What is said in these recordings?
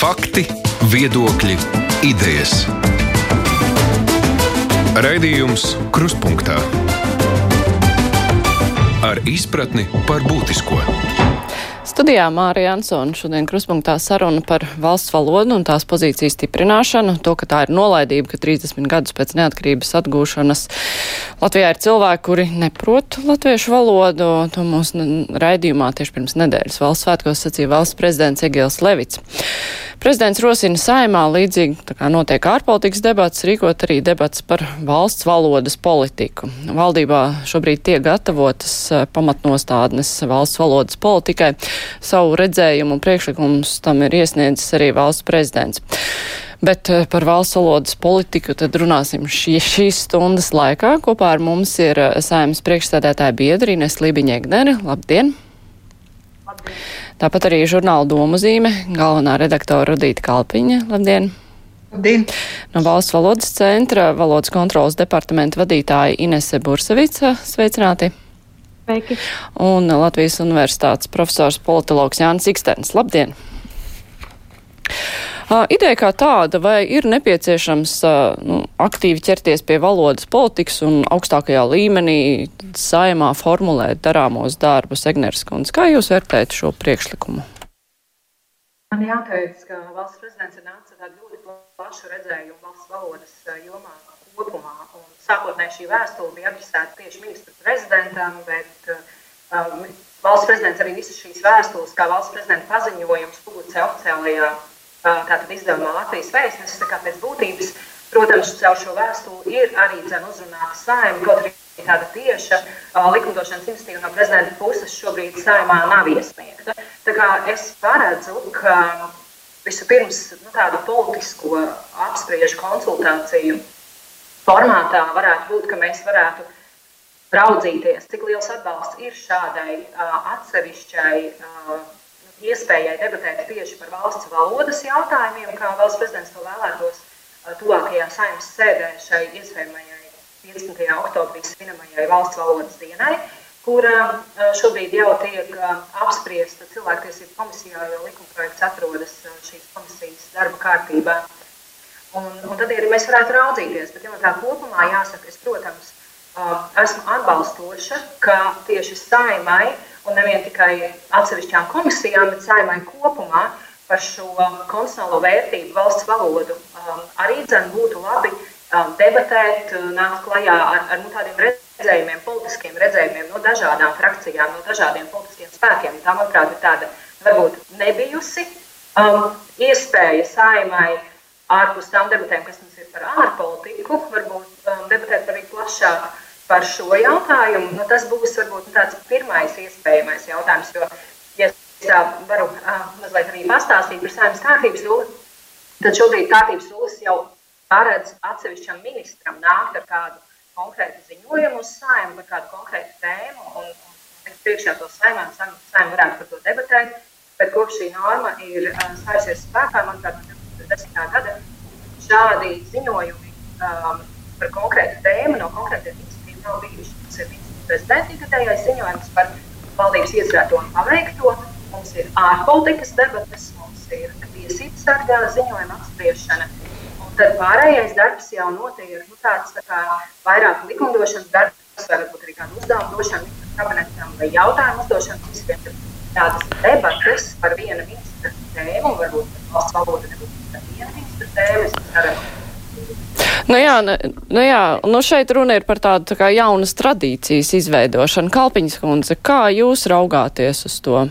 Fakti, viedokļi, idejas. Raidījums Kruspunkta ar izpratni par būtisko. Studijā Mārija Ansona šodien kruspunktā saruna par valsts valodu un tās pozīcijas stiprināšanu, to, ka tā ir nolaidība, ka 30 gadus pēc neatkarības atgūšanas Latvijā ir cilvēki, kuri neprot latviešu valodu. To mūsu raidījumā tieši pirms nedēļas valsts svētkos sacīja valsts prezidents Egils Levits. Prezidents rosina saimā līdzīgi tā kā notiek ārpolitikas debats, rīkot arī debats par valsts valodas politiku. Valdībā šobrīd tiek gatavotas eh, pamatnostādnes valsts valodas politikai. Savu redzējumu un priekšlikumus tam ir iesniedzis arī valsts prezidents. Bet eh, par valsts valodas politiku tad runāsim šī, šīs stundas laikā. Kopā ar mums ir eh, saimnes priekšstādētāja biedri Ines Lībiņēgneri. Labdien! Labdien! Tāpat arī žurnāla domu zīme, galvenā redaktora Rudīta Kalpiņa. Labdien! Labdien! No Valsts valodas centra valodas kontrolas departamenta vadītāja Inese Bursavica. Sveicināti! Sveiki! Un Latvijas universitātes profesors politologs Jānis Ikstens. Labdien! Ideja kā tāda, vai ir nepieciešams nu, aktīvi ķerties pie valodas politikas un augstākajā līmenī saimā formulēt darāmos darbus, Egners Kundze, kā jūs vērtējat šo priekšlikumu? Man jāteic, ka valsts prezidents ir nācis ar ļoti plašu redzējumu valsts valodas jomā kopumā. Un sākotnēji šī vēstule bija adresēta tieši ministru prezidentam, bet um, valsts prezidents arī visas šīs vēstules, kā valsts prezidenta paziņojums, publicē oficiālajā tātad izdevumā Latvijas vēstnesis, kā pēc būtības, protams, caur šo vēstuli ir arī dzen uzrunāta saima, kaut arī tāda tieša likumdošanas institīva no prezidenta puses šobrīd saimā nav iesniegta. Tā kā es paredzu, ka vispirms nu, tādu politisko apspriežu konsultāciju formātā varētu būt, ka mēs varētu raudzīties, cik liels atbalsts ir šādai uh, atsevišķai uh, iespējai debatēt tieši par valsts valodas jautājumiem, kā valsts prezidents to vēlētos tuvākajā saimnes sēdē šai iespējamajai 15. oktobrī svinamajai valsts valodas dienai, kura šobrīd jau tiek apspriesta cilvēktiesību komisijā, jo likumprojekts atrodas šīs komisijas darba kārtībā. Un, un tad arī mēs varētu raudzīties, bet ja tā kopumā jāsaka, es, protams, esmu atbalstoša, ka tieši saimai uh, un nevien tikai atsevišķām komisijām, bet saimai kopumā par šo konstitucionālo vērtību, valsts valodu. Um, arī dzen būtu labi um, debatēt, uh, nākt klajā ar, ar nu, tādiem redzējumiem, politiskiem redzējumiem no dažādām frakcijām, no dažādiem politiskiem spēkiem. Tā, manuprāt, ir tāda varbūt nebijusi um, iespēja saimai ārpus tām debatēm, kas mums ir par ārpolitiku, varbūt um, debatēt arī plašāku par šo jautājumu, nu, tas būs varbūt tāds pirmais iespējamais jautājums. Jo, ja es tā varu uh, mazliet arī pastāstīt par saimnes kārtības rulli, tad šobrīd kārtības rullis jau paredz atsevišķam ministram nākt ar kādu konkrētu ziņojumu uz saimu par kādu konkrētu tēmu. Un, un priekšā to saimām, saimām varētu par to debatēt. Bet kopš šī norma ir uh, stājusies spēkā, manuprāt, no 2010. gada šādi ziņojumi um, par konkrētu tēmu no konkrētiem nav ir prezidenta ikgadējais ziņojums par valdības iecerēto un paveikto. Mums ir ārpolitikas debatas, mums ir tiesības sargā ziņojuma apspriešana. Un tad pārējais darbs jau notiek nu, tāds tā kā vairāk likumdošanas darbs, varbūt arī kādu uzdevumu došanu kabinetam vai jautājumu uzdošanu ministriem. Tādas debatas par vienu ministra tēmu, varbūt valsts valoda nebūtu viena ministra tēma. Nu jā, nu, jā, nu šeit runa ir par tādu tā kā jaunas tradīcijas izveidošanu. Kalpiņas kundze, kā jūs raugāties uz to?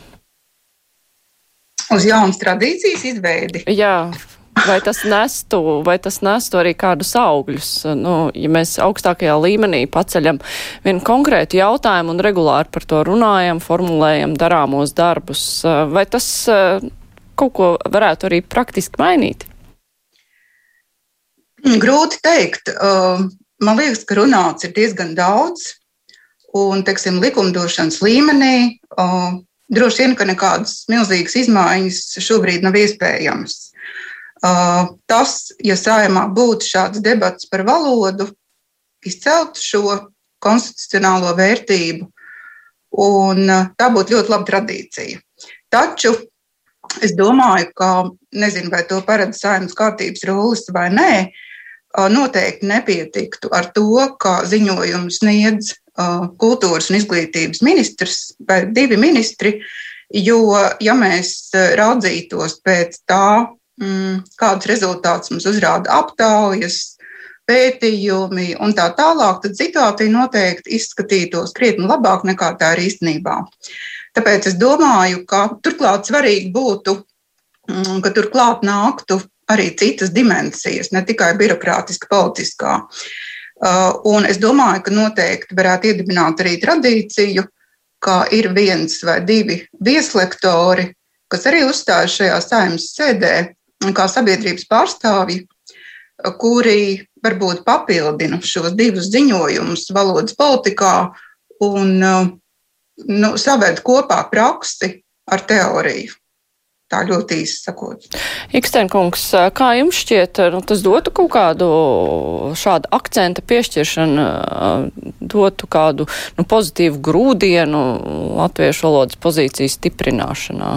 Uz jaunas tradīcijas izveidi? Jā. Vai tas nestu, vai tas nestu arī kādus augļus? Nu, ja mēs augstākajā līmenī paceļam vienu konkrētu jautājumu un regulāri par to runājam, formulējam darāmos darbus, vai tas kaut ko varētu arī praktiski mainīt? Grūti teikt. Man liekas, ka runāts ir diezgan daudz, un, teiksim, likumdošanas līmenī droši vien, ka nekādas milzīgas izmaiņas šobrīd nav iespējamas. Tas, ja sājumā būtu šāds debats par valodu, izcelt šo konstitucionālo vērtību, un tā būtu ļoti laba tradīcija. Taču Es domāju, ka nezinu, vai to paredz saimnes kārtības rūlis vai nē. Noteikti nepietiktu ar to, ka ziņojumu sniedz kultūras un izglītības ministrs vai divi ministri, jo, ja mēs raudzītos pēc tā, mm, kādus rezultātus mums uzrāda aptaujas, pētījumi un tā tālāk, tad situācija noteikti izskatītos krietni labāk nekā tā ir īstenībā. Tāpēc es domāju, ka turklāt svarīgi būtu Mm, ka turklāt nāktu arī citas dimensijas, ne tikai birokrātiska, politiskā. Uh, un es domāju, ka noteikti varētu iedibināt arī tradīciju, ka ir viens vai divi vieslektori, kas arī uzstājas šajā saimnes sēdē, kā sabiedrības pārstāvji, kuri varbūt papildina šos divus ziņojumus valodas politikā un uh, nu, saved kopā praksi ar teoriju. Tā ļoti īsi sakot. Ikstenkungs, kā jums šķiet, nu, tas dotu kaut kādu šādu akcenta piešķiršanu, dotu kādu nu, pozitīvu grūdienu latviešu valodas pozīcijas stiprināšanā?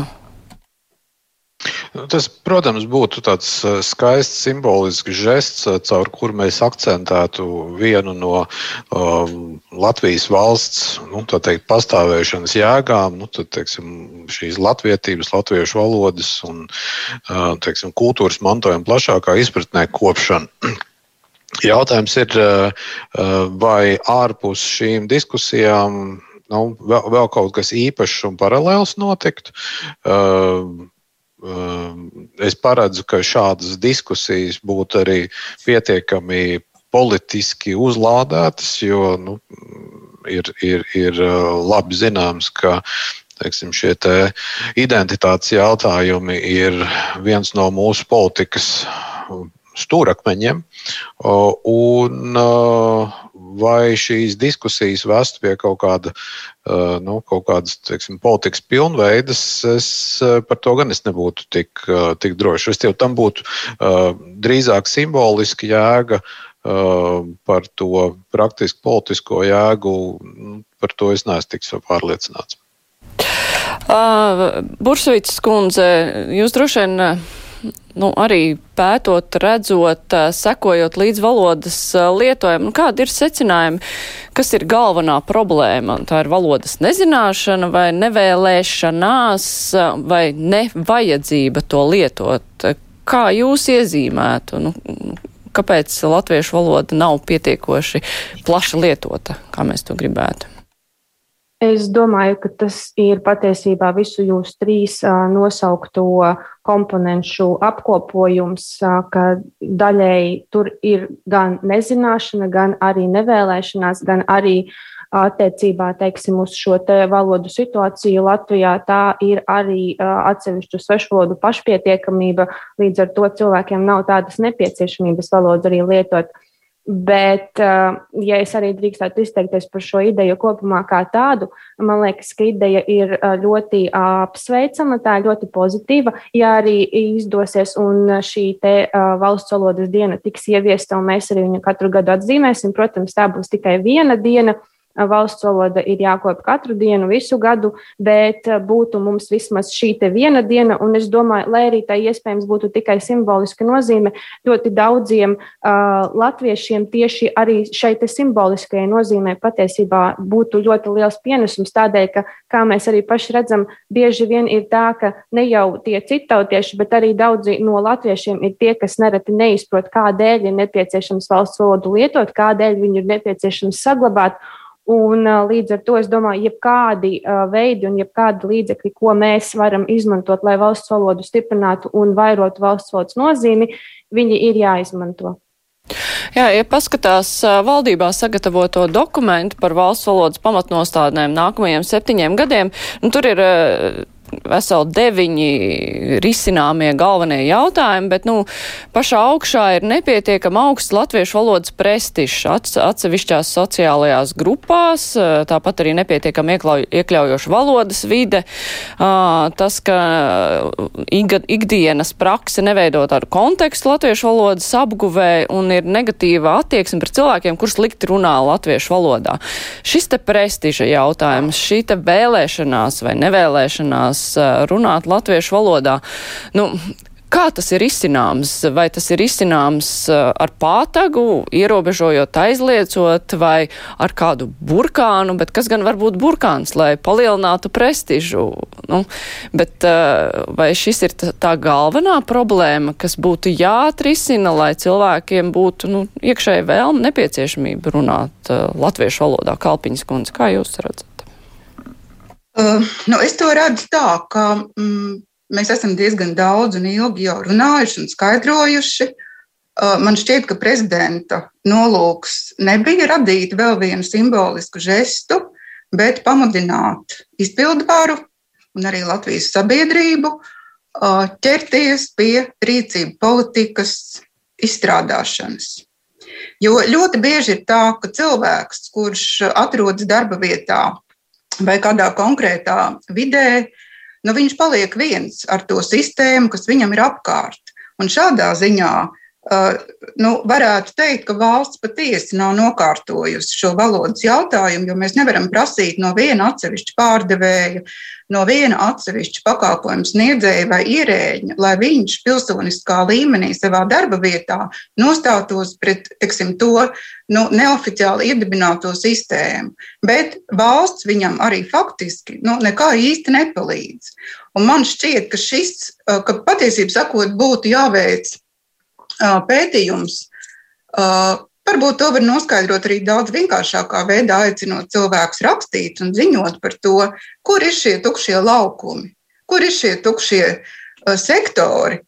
Tas, protams, būtu tāds skaists simbolisks žests, caur kuru mēs akcentētu vienu no um, Latvijas valsts nu, teikt, pastāvēšanas jēgām, nu, tad, teiksim, šīs latvietības, latviešu valodas un teiksim, kultūras mantojuma plašākā izpratnē kopšanu. Jautājums ir, vai ārpus šīm diskusijām nu, vēl, vēl kaut kas īpašs un paralēls notikt. Uh, es paredzu, ka šādas diskusijas būtu arī pietiekami politiski uzlādētas, jo nu, ir, ir, ir eh, labi zināms, ka teiksim, šie te identitātes jautājumi ir viens no mūsu politikas stūrakmeņiem. Un eh, vai šīs diskusijas vest pie kaut, kāda, uh, nu, kaut kādas teiksim, politikas pilnveidas, es uh, par to gan es nebūtu tik, uh, tik drošs. Es jau tam būtu drīzāk simboliska jēga. Par to praktiski politisko jēgu, nu, par to es neesmu tik pārliecināts. Uh, Bursvīts kundze, jūs droši vien nu, arī pētot, redzot, sekojot līdz valodas lietojumam, nu, kādi ir secinājumi, kas ir galvenā problēma? Tā ir valodas nezināšana vai nevēlēšanās vai nevajadzība to lietot. Kā jūs iezīmētu? Nu, kāpēc latviešu valoda nav pietiekoši plaši lietota, kā mēs to gribētu? Es domāju, ka tas ir patiesībā visu jūs trīs nosaukto komponentu apkopojums, ka daļēji tur ir gan nezināšana, gan arī nevēlēšanās, gan arī attiecībā teiksim, uz šo te valodu situāciju Latvijā. Tā ir arī atsevišķu svešvalodu pašpietiekamība, līdz ar to cilvēkiem nav tādas nepieciešamības valodu arī lietot. Bet, eh, ja es arī drīkstētu izteikties par šo ideju kopumā kā tādu, man liekas, ka ideja ir eh, ļoti apsveicama, tā ir ļoti pozitīva. Ja arī izdosies un šī te eh, valsts valodas diena tiks ieviesta un mēs arī viņu katru gadu atzīmēsim, protams, tā būs tikai viena diena valsts valoda ir jākop katru dienu, visu gadu, bet eh, būtu mums vismaz šī viena diena, un es domāju, lai arī tā iespējams būtu tikai simboliska nozīme, ļoti daudziem uh, latviešiem tieši arī šai simboliskajai nozīmē patiesībā būtu ļoti liels pienesums tādēļ, ka, kā mēs arī paši redzam, bieži vien ir tā, ka ne jau tie citautieši, bet arī daudzi no latviešiem ir tie, kas nereti neizprot, kādēļ ir nepieciešams valsts valodu lietot, kādēļ viņu ir nepieciešams saglabāt. Un, līdz ar to es domāju, jebkādi veidi un jebkādi līdzekļi, ko mēs varam izmantot, lai valsts valodu stiprinātu un vairotu valsts valodas nozīmi, viņi ir jāizmanto. Jā, ja paskatās valdībā sagatavoto dokumentu par valsts valodas pamatnostādnēm nākamajiem septiņiem gadiem, nu, tur ir veseli deviņi risināmie galvenie jautājumi, bet, nu, pašā augšā ir nepietiekama augsts latviešu valodas prestižs atsevišķās sociālajās grupās, tāpat arī nepietiekama iekļaujoša valodas vide, tas, ka ikdienas prakse neveido tādu kontekstu latviešu valodas apguvē un ir negatīva attieksme pret cilvēkiem, kurus likt runā latviešu valodā. Šis te prestiža jautājums, šī te vēlēšanās vai nevēlēšanās runāt latviešu valodā. Nu, Kā tas ir izcināms? Vai tas ir izcināms ar pātagu, ierobežojot, aizliecot, vai ar kādu burkānu, bet kas gan var būt burkāns, lai palielinātu prestižu? Nu, bet vai šis ir tā galvenā problēma, kas būtu jāatrisina, lai cilvēkiem būtu nu, iekšēji vēlme nepieciešamība runāt latviešu valodā? Kalpiņas kundze, kā jūs redzat? Uh, nu es to redzu tā, ka mm, mēs esam diezgan daudz un ilgi jau runājuši un skaidrojuši. Uh, man šķiet, ka prezidenta nolūks nebija radīt vēl vienu simbolisku žestu, bet pamudināt izpildvaru un arī Latvijas sabiedrību uh, ķerties pie rīcību politikas izstrādāšanas. Jo ļoti bieži ir tā, ka cilvēks, kurš atrodas darba vietā vai kādā konkrētā vidē, nu, viņš paliek viens ar to sistēmu, kas viņam ir apkārt. Un šādā ziņā nu, varētu teikt, ka valsts patiesi nav nokārtojusi šo valodas jautājumu, jo mēs nevaram prasīt no viena atsevišķa pārdevēja, no viena atsevišķa pakalpojumu sniedzēja vai ierēģa, lai viņš pilsoniskā līmenī savā darba vietā nostātos pret teksim, to nu, neoficiāli iedibināto sistēmu. Bet valsts viņam arī faktiski nu, nekā īsti nepalīdz. Un man šķiet, ka šis, ka patiesībā sakot, būtu jāveic pētījums. Varbūt to var noskaidrot arī daudz vienkāršākā veidā, aicinot cilvēkus rakstīt un ziņot par to, kur ir šie tukšie laukumi, kur ir šie tukšie sektori,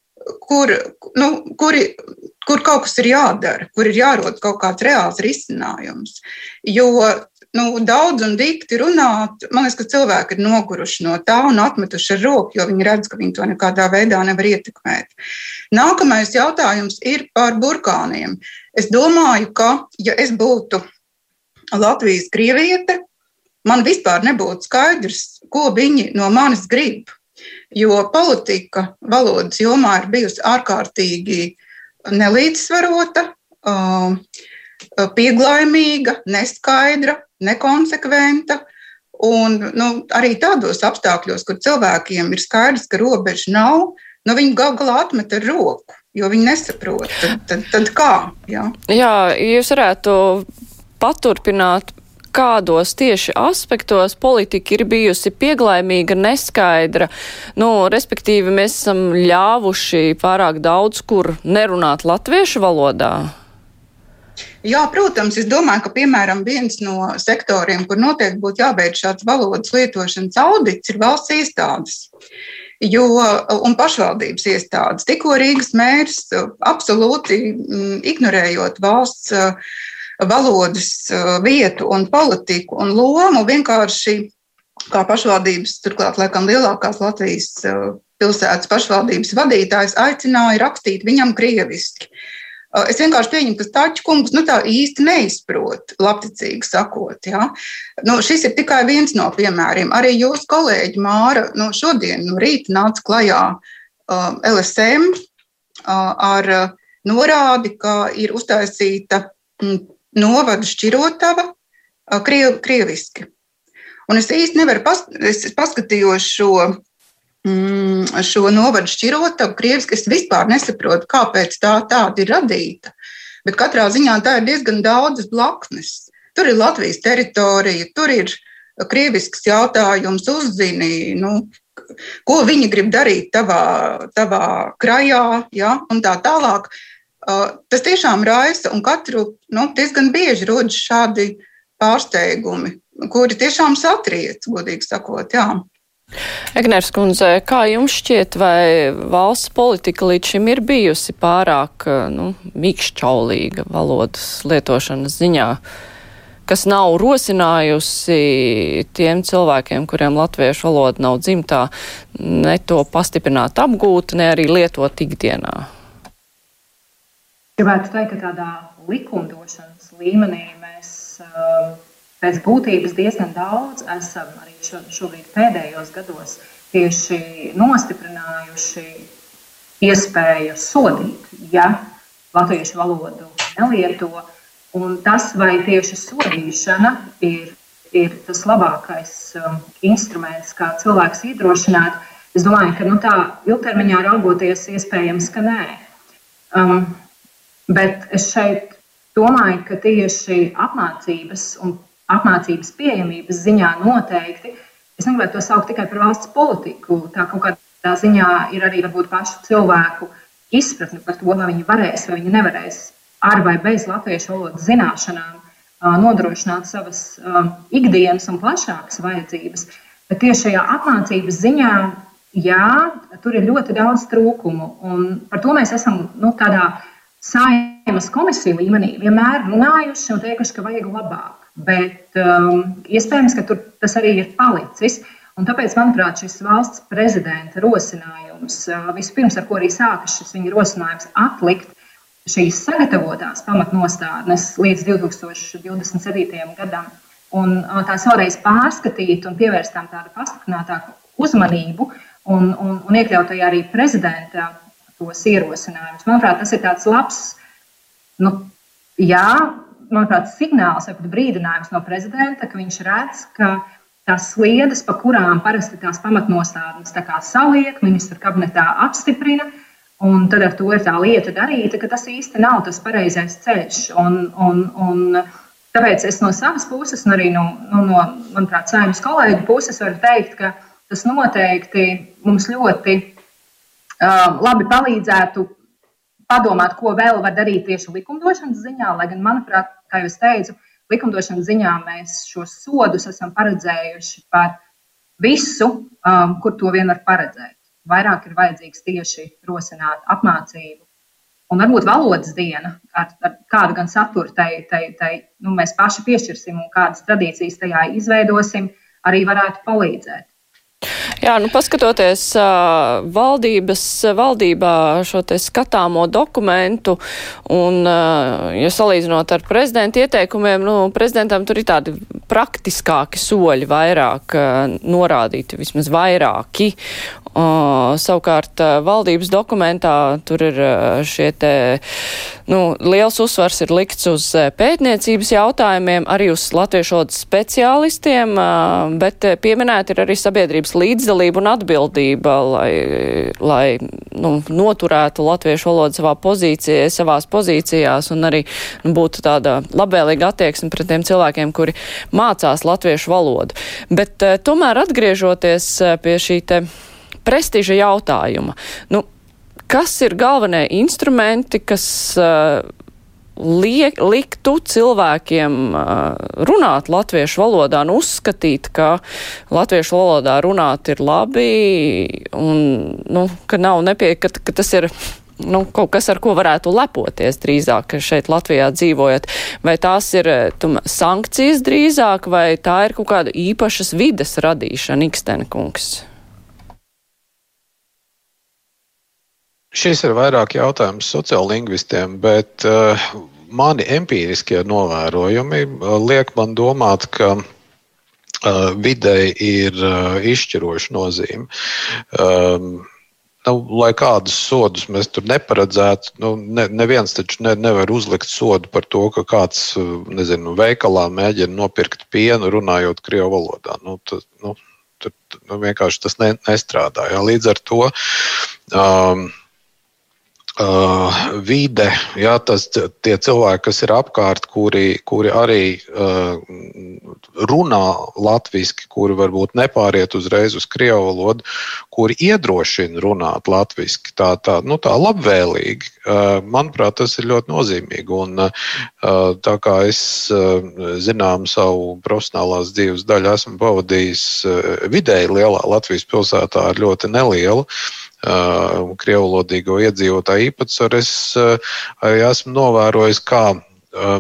kur, nu, kuri, kur kaut kas ir jādara, kur ir jārod kaut kāds reāls risinājums. Jo nu, daudz un dikti runāt, man liekas, ka cilvēki ir noguruši no tā un atmetuši ar roku, jo viņi redz, ka viņi to nekādā veidā nevar ietekmēt. Nākamais jautājums ir par burkāniem. Es domāju, ka, ja es būtu Latvijas krieviete, man vispār nebūtu skaidrs, ko viņi no manis grib. Jo politika valodas jomā ir bijusi ārkārtīgi nelīdzsvarota, pieglaimīga, neskaidra, nekonsekventa. Un, nu, arī tādos apstākļos, kur cilvēkiem ir skaidrs, ka robeža nav, nu, viņi gal galā atmet ar roku, jo viņi nesaprot. Tad, tad, tad kā? Jā, jā jūs varētu paturpināt kādos tieši aspektos politika ir bijusi pieglaimīga, neskaidra. Nu, respektīvi, mēs esam ļāvuši pārāk daudz kur nerunāt latviešu valodā. Jā, protams, es domāju, ka piemēram viens no sektoriem, kur noteikti būtu jābeidz šāds valodas lietošanas audits, ir valsts iestādes. Jo, un pašvaldības iestādes. Tikko Rīgas mērs absolūti mm, ignorējot valsts valodas vietu un politiku un lomu, vienkārši kā pašvaldības, turklāt laikam lielākās Latvijas pilsētas pašvaldības vadītājs aicināja rakstīt viņam krieviski. Es vienkārši pieņemu, ka Stāča kungs nu, tā īsti neizprot, labticīgi sakot. Ja? Nu, šis ir tikai viens no piemēriem. Arī jūsu kolēģi Māra nu, šodien no rīta nāca klajā uh, LSM uh, ar uh, norādi, ka ir uztaisīta novada šķirotava uh, kriev, krieviski. Un es īsti nevaru pas, es paskatījos šo mm, šo novadu šķirotavu krieviski. Es vispār nesaprotu, kāpēc tā tāda ir radīta. Bet katrā ziņā tā ir diezgan daudzas blaknes. Tur ir Latvijas teritorija, tur ir krievisks jautājums, uzzini, nu, ko viņi grib darīt tavā, tavā krajā, ja, un tā tālāk. Uh, tas tiešām raisa, un katru nu, diezgan bieži rodas šādi pārsteigumi, kuri tiešām satriec, godīgi sakot. Jā. Egners kundze, kā jums šķiet, vai valsts politika līdz šim ir bijusi pārāk nu, mīkšķaulīga valodas lietošanas ziņā, kas nav rosinājusi tiem cilvēkiem, kuriem latviešu valoda nav dzimtā, ne to pastiprināt apgūt, ne arī lietot ikdienā? Gribētu teikt, ka tādā likumdošanas līmenī mēs uh, pēc būtības diezgan daudz esam arī šo, šobrīd pēdējos gados tieši nostiprinājuši iespēju sodīt, ja latviešu valodu nelieto. Un tas, vai tieši sodīšana ir ir tas labākais um, instruments, kā cilvēks iedrošināt, es domāju, ka nu, tā ilgtermiņā raugoties, iespējams, ka nē. Um, bet es šeit domāju, ka tieši apmācības un apmācības pieejamības ziņā noteikti, es negribētu to saukt tikai par valsts politiku, tā kaut kādā ziņā ir arī varbūt pašu cilvēku izpratni par to, vai viņi varēs vai viņi nevarēs ar vai bez latviešu valodas zināšanām nodrošināt savas ikdienas un plašākas vajadzības. Bet tieši šajā apmācības ziņā, jā, tur ir ļoti daudz trūkumu. Par to mēs esam nu, tādā saimas komisiju līmenī vienmēr runājuši un teikuši, ka vajag labāk. Bet um, iespējams, ka tur tas arī ir palicis. Un tāpēc, manuprāt, šis valsts prezidenta rosinājums, vispirms ar ko arī sākas šis viņa rosinājums atlikt šīs sagatavotās pamatnostādnes līdz 2027. gadam, un tās vēlreiz pārskatīt un pievērst tam tādu pastiprinātāku uzmanību un, un, un iekļaut arī prezidenta tos ierosinājumus. Manuprāt, tas ir tāds labs, nu, jā, manuprāt, signāls vai brīdinājums no prezidenta, ka viņš redz, ka tās sliedas, pa kurām parasti tās pamatnostādnes saliek, ministra kabinetā apstiprina, Un tad ar to ir tā lieta darīta, ka tas īsti nav tas pareizais ceļš. Un, un, un tāpēc es no savas puses, un arī no, nu, no manuprāt, saimnes kolēģu puses varu teikt, ka tas noteikti mums ļoti uh, labi palīdzētu padomāt, ko vēl var darīt tieši likumdošanas ziņā. Lai gan, manuprāt, kā jau teicu, likumdošanas ziņā mēs šos sodus esam paredzējuši par visu, um, kur to vien var paredzēt vairāk ir vajadzīgs tieši rosināt apmācību. Un varbūt valodas diena, ar, ar kādu gan saturu tai, tai, tai nu, mēs paši piešķirsim un kādas tradīcijas tajā izveidosim, arī varētu palīdzēt. Jā, nu paskatoties uh, valdības, valdībā šo te skatāmo dokumentu un, uh, ja salīdzinot ar prezidenta ieteikumiem, nu, prezidentam tur ir tādi praktiskāki soļi vairāk uh, norādīti, vismaz vairāki. Uh, savukārt uh, valdības dokumentā tur ir uh, šie te, nu, liels uzsvars ir likts uz pētniecības jautājumiem, arī uz latviešu valodas speciālistiem, bet pieminēti ir arī sabiedrības līdzdalība un atbildība, lai, lai nu, noturētu latviešu valodu savā pozīcijā, savās pozīcijās un arī nu, būtu tāda labvēlīga attieksme pret tiem cilvēkiem, kuri mācās latviešu valodu. Bet tomēr atgriežoties pie šī te prestiža jautājuma. Nu, kas ir galvenie instrumenti, kas uh, liek, liktu cilvēkiem uh, runāt latviešu valodā un uzskatīt, ka latviešu valodā runāt ir labi un, nu, ka nav nepie, ka, ka tas ir nu, kaut kas, ar ko varētu lepoties drīzāk šeit Latvijā dzīvojot. Vai tās ir tum, sankcijas drīzāk, vai tā ir kaut kāda īpašas vides radīšana, Ikstenkungs? Šis ir vairāk jautājums sociālingvistiem, bet uh, mani empiriskie novērojumi uh, liek man domāt, ka uh, videi ir uh, izšķiroša nozīme. Um, nu, lai kādus sodus mēs tur neparedzētu, nu, ne, neviens taču ne, nevar uzlikt sodu par to, ka kāds nezinu, veikalā mēģina nopirkt pienu runājot krievu valodā. Nu, tas, nu, tur, nu, vienkārši tas ne, nestrādā. Jā. Līdz ar to. Um, Uh, vide, jā, tas tie cilvēki, kas ir apkārt, kuri, kuri arī uh, runā latviešu, kuri varbūt nepāriet uzreiz uz krievu valodu, kuri iedrošina runāt latviešu, tā, tā, nu, tā labvēlīgi. Uh, manuprāt, tas ir ļoti nozīmīgi. Un, uh, tā kā es uh, zinām savu profesionālās dzīves daļu, esmu pavadījis uh, vidēji lielā Latvijas pilsētā ar ļoti nelielu. Uh, krievlodīgo iedzīvotāju īpatsvaru, es uh, arī esmu novērojis, kā uh,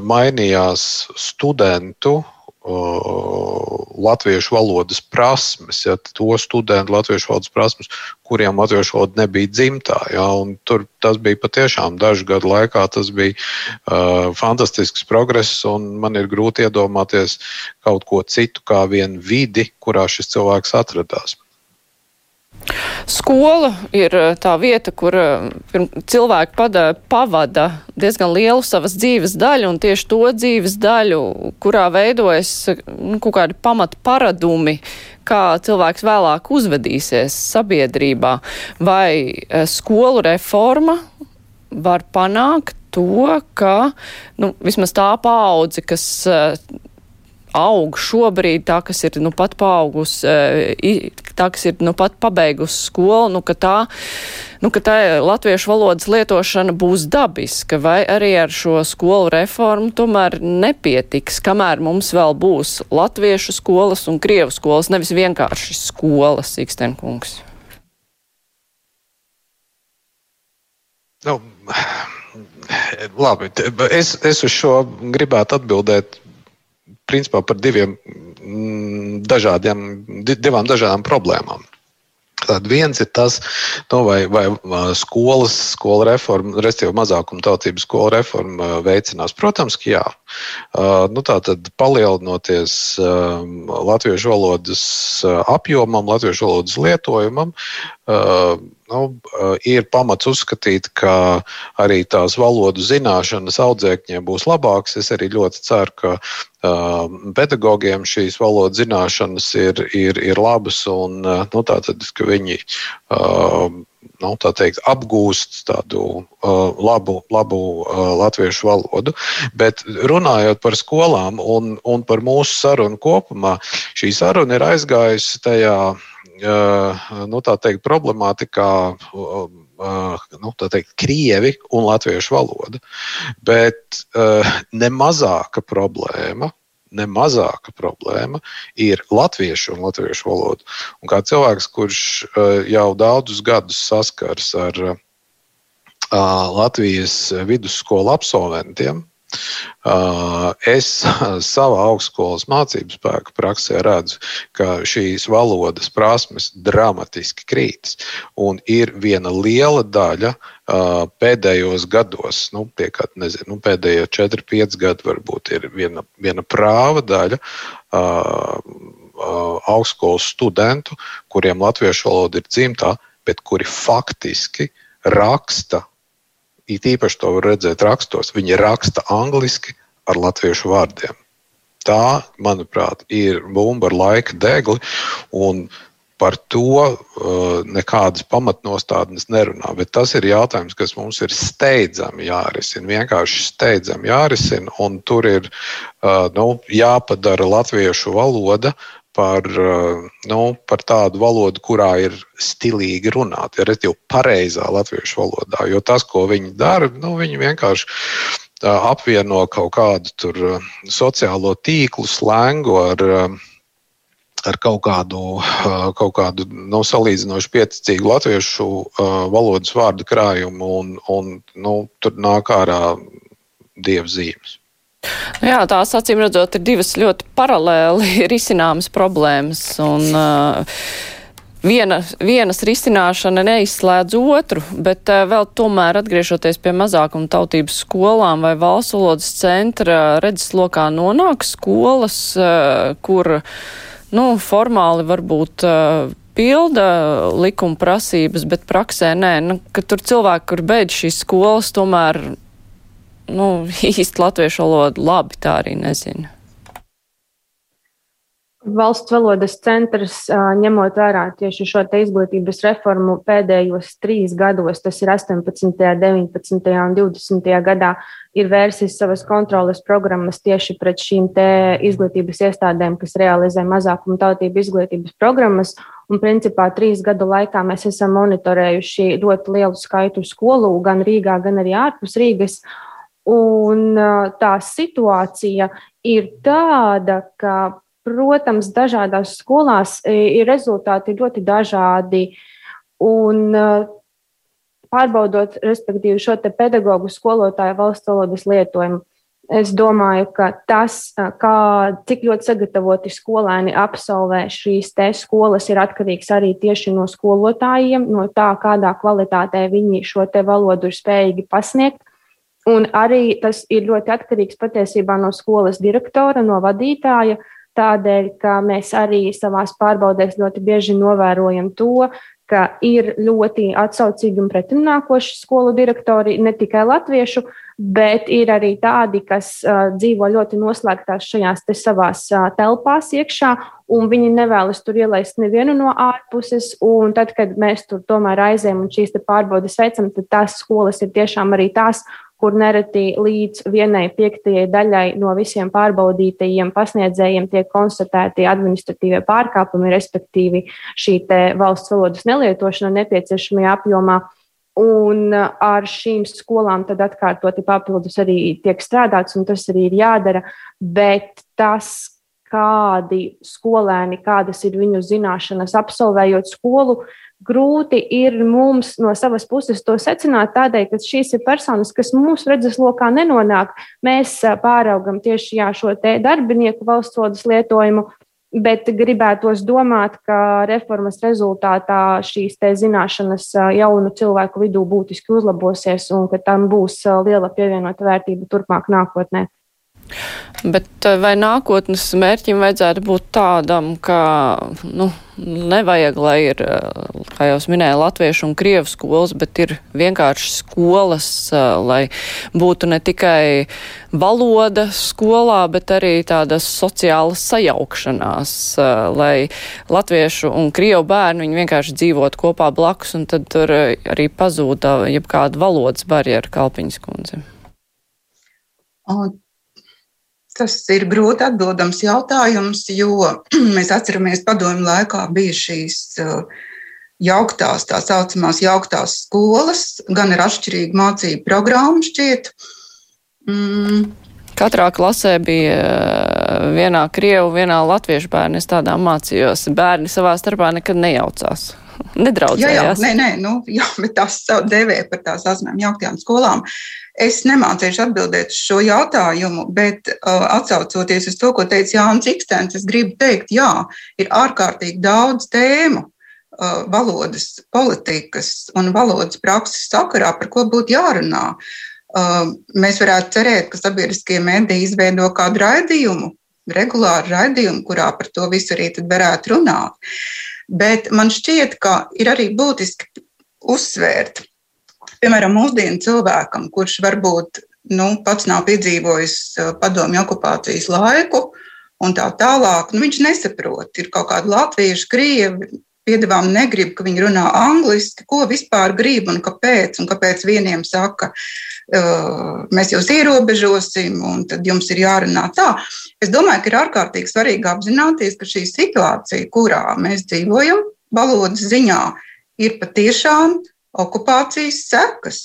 mainījās studentu latviešu valodas prasmes, ja, to studentu latviešu valodas prasmes, kuriem latviešu valoda nebija dzimtā. Ja, tur tas bija patiešām dažu gadu laikā, tas bija uh, fantastisks progress, un man ir grūti iedomāties kaut ko citu kā vienu vidi, kurā šis cilvēks atradās. Skola ir eh, tā vieta, kur eh, cilvēki pada, pavada diezgan lielu savas dzīves daļu, un tieši to dzīves daļu, kurā veidojas nu, kaut kādi pamata paradumi, kā cilvēks vēlāk uzvedīsies sabiedrībā. Vai eh, skolu reforma var panākt to, ka nu, vismaz tā paudze, kas aug šobrīd, tā, kas ir nu pat paaugus, eh, tā, kas ir nu pat pabeigusi skolu, nu, ka tā, nu, ka tā latviešu valodas lietošana būs dabiska, vai arī ar šo skolu reformu tomēr nepietiks, kamēr mums vēl būs latviešu skolas un krievu skolas, nevis vienkārši skolas, Ikstenkungs. Nu, labi, es, es uz šo gribētu atbildēt principā par diviem mm, dažādiem, divām dažādām problēmām. Tad viens ir tas, nu, vai, vai skolas, skola reforma, respektīvi mazākuma tautības skola reforma veicinās. Protams, ka jā. Nu, tā tad palielinoties latviešu valodas apjomam, latviešu valodas lietojumam, nu, ir pamats uzskatīt, ka arī tās valodu zināšanas audzēkņiem būs labākas. Es arī ļoti ceru, ka pedagogiem šīs valodas zināšanas ir, ir, ir labas un nu, tātad, ka viņi nu, tā teikt, apgūst tādu uh, labu, labu uh, latviešu valodu. Bet runājot par skolām un, un par mūsu sarunu kopumā, šī saruna ir aizgājusi tajā uh, nu, teikt, problemātikā. Uh, nu, teikt, krievi un latviešu valoda. Bet uh, nemazāka problēma nemazāka problēma ir latviešu un latviešu valoda. Un kā cilvēks, kurš jau daudzus gadus saskars ar Latvijas vidusskolu absolventiem, Es savā augstskolas mācību spēku praksē redzu, ka šīs valodas prasmes dramatiski krītas. Un ir viena liela daļa pēdējos gados, nu, tie, kā, nezinu, nu, pēdējie 4, 5 gadi, varbūt ir viena, viena prāva daļa augstskolas studentu, kuriem latviešu valoda ir dzimtā, bet kuri faktiski raksta it īpaši to var redzēt rakstos, viņi raksta angliski ar latviešu vārdiem. Tā, manuprāt, ir bumba ar laika degli, un par to uh, nekādas pamatnostādnes nerunā. Bet tas ir jautājums, kas mums ir steidzami jārisina. Vienkārši steidzami jārisina, un tur ir uh, nu, jāpadara latviešu valoda par, eh, nu, par tādu valodu, kurā ir stilīgi runāt, ja respektīvi pareizā latviešu valodā. Jo tas, ko viņi dara, nu, viņi vienkārši eh, apvieno kaut kādu tur eh, sociālo tīklu, slēngu ar, ar kaut kādu, kaut kādu nu, salīdzinoši pieticīgu latviešu valodas vārdu krājumu, un, un nu, tur nāk ārā dievzīmes. Nu jā, tās acīm redzot ir divas ļoti paralēli risināmas problēmas. Un, uh, Viena, vienas risināšana neizslēdz otru, bet vēl tomēr atgriežoties pie mazākuma tautības skolām vai valsts valodas centra redzeslokā nonāk skolas, kur nu, formāli varbūt pilda likuma prasības, bet praksē nē, nu, ka tur cilvēki, kur beidz šīs skolas, tomēr nu, īsti latviešu valodu labi tā arī nezinu. Valsts valodas centrs, ņemot vērā tieši šo izglītības reformu pēdējos trīs gados, tas ir 18., 19. un 20. gadā, ir vērsis savas kontrolas programmas tieši pret šīm izglītības iestādēm, kas realizē mazākuma tautību izglītības programmas. Un, principā, trīs gadu laikā mēs esam monitorējuši ļoti lielu skaitu skolu gan Rīgā, gan arī ārpus Rīgas. Un tā situācija ir tāda, ka, protams, dažādās skolās ir rezultāti ļoti dažādi. Un pārbaudot, respektīvi, šo pedagoģu skolotāju valsts valodas lietojumu. Es domāju, ka tas, kā, cik ļoti sagatavoti skolēni absolvē šīs te skolas, ir atkarīgs arī tieši no skolotājiem, no tā, kādā kvalitātē viņi šo te valodu ir spējīgi pasniegt. Un arī tas ir ļoti atkarīgs patiesībā no skolas direktora, no vadītāja. Tādēļ, ka mēs arī savā pārbaudēs ļoti bieži novērojam to, ka ir ļoti atsaucīgi un pretimnākoši skolu direktori, ne tikai latviešu, bet ir arī tādi, kas uh, dzīvo ļoti noslēgtās šajās te savās uh, telpās iekšā, un viņi nevēlas tur ielaist nevienu no ārpuses. Tad, kad mēs tur tomēr aizējam un šīs pārbaudes veicam, tad tās skolas ir tiešām arī tās, kur nereti līdz vienai piektajai daļai no visiem pārbaudītajiem pasniedzējiem tiek konstatēti administratīvie pārkāpumi, respektīvi šī valsts valodas nelietošana nepieciešamajā apjomā. Un ar šīm skolām tad atkārtoti papildus arī tiek strādāts, un tas arī ir jādara. Bet tas, kādi skolēni, kādas ir viņu zināšanas, absolvējot skolu, grūti ir mums no savas puses to secināt, tādēļ, ka šīs ir personas, kas mūsu redzeslokā nenonāk. Mēs pāraugam tieši jā, šo darbinieku valsts valodas lietojumu, bet gribētos domāt, ka reformas rezultātā šīs zināšanas jaunu cilvēku vidū būtiski uzlabosies un ka tam būs liela pievienota vērtība turpmāk nākotnē. Bet eh, vai nākotnes mērķim vajadzētu būt tādam, ka nu, nevajag, lai ir, eh, kā jau minēju, latviešu un krievu skolas, bet ir vienkārši skolas, eh, lai būtu ne tikai valoda skolā, bet arī tādas sociālas sajaukšanās, lai latviešu un krievu bērni viņi vienkārši dzīvot kopā blakus, un tad tur arī pazūda jebkāda valodas barjera Kalpiņas kundze. Tas ir grūti atbildams jautājums, jo mēs atceramies, padomju laikā bija šīs uh, jauktās, tā saucamās jauktās skolas, gan ar atšķirīgu mācību programmu šķiet. Mm. Katrā klasē bija uh, vienā krievu, vienā latviešu bērnu. Es tādā mācījos. Bērni savā starpā nekad nejaucās. Nedraudzējās. Jā, jā, nē, nē, nu, jā, bet tās devē par tās asmēm jauktajām skolām. Es nemācīšu atbildēt uz šo jautājumu, bet uh, atsaucoties uz to, ko teica Jānis Ikstens, es gribu teikt, jā, ir ārkārtīgi daudz tēmu uh, valodas politikas un valodas prakses sakarā, par ko būtu jārunā. Uh, mēs varētu cerēt, ka sabiedriskie mediji izveido kādu raidījumu, regulāru raidījumu, kurā par to visu arī varētu runāt. Bet man šķiet, ka ir arī būtiski uzsvērt, piemēram, mūsdienu cilvēkam, kurš varbūt nu, pats nav piedzīvojis uh, padomju okupācijas laiku, un tā tālāk, nu, viņš nesaprot. Ir kaut kāda latviešu, krievi, piedevām negrib, ka viņi runā angliski, ko vispār grib un kāpēc. Un kāpēc vieniem saka, mēs jūs ierobežosim, un tad jums ir jārunā tā. Es domāju, ka ir ārkārtīgi svarīgi apzināties, ka šī situācija, kurā mēs dzīvojam, valodas ziņā, ir patiešām okupācijas sekas,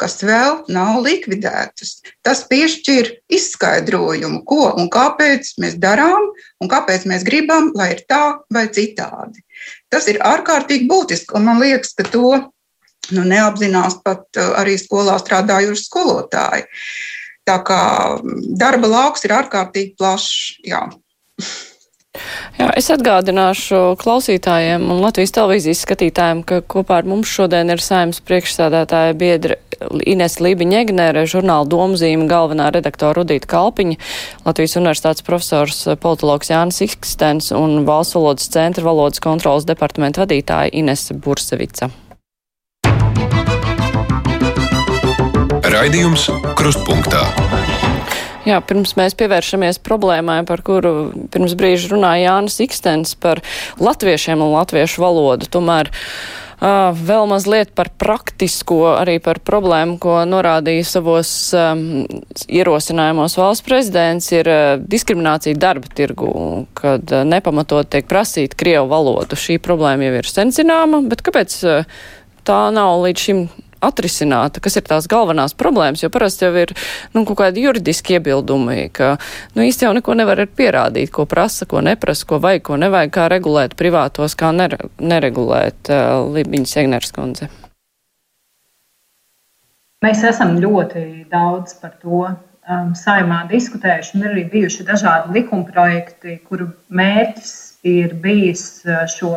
kas vēl nav likvidētas. Tas piešķir izskaidrojumu, ko un kāpēc mēs darām, un kāpēc mēs gribam, lai ir tā vai citādi. Tas ir ārkārtīgi būtiski, un man liekas, ka to nu, neapzinās pat uh, arī skolā strādājuši skolotāji. Tā kā darba lauks ir ārkārtīgi plašs. Jā. Jā, es atgādināšu klausītājiem un Latvijas televīzijas skatītājiem, ka kopā ar mums šodien ir saimnes priekšsādātāja biedra Ines Lībiņa Egnere, žurnāla domzīme galvenā redaktora Rudīta Kalpiņa, Latvijas universitātes profesors politologs Jānis Ikstens un Valsts valodas centra valodas kontrolas departamenta vadītāja Ines Bursevica. Raidījums Krustpunktā. Jā, pirms mēs pievēršamies problēmai, par kuru pirms brīža runāja Jānis Ikstens par latviešiem un latviešu valodu. Tomēr Uh, vēl mazliet par praktisko, arī par problēmu, ko norādīja savos um, ierosinājumos valsts prezidents, ir uh, diskriminācija darba tirgu, kad uh, nepamatot tiek prasīt krievu valodu. Šī problēma jau ir sen zināma, bet kāpēc uh, tā nav līdz šim atrisināta, kas ir tās galvenās problēmas, jo parasti jau ir nu, kaut kādi juridiski iebildumi, ka nu, īsti jau neko nevar pierādīt, ko prasa, ko neprasa, ko vajag, ko nevajag, kā regulēt privātos, kā nere, neregulēt uh, Libiņas Egners kundze. Mēs esam ļoti daudz par to um, saimā diskutējuši, un ir arī bijuši dažādi likumprojekti, kuru mērķis ir bijis uh, šo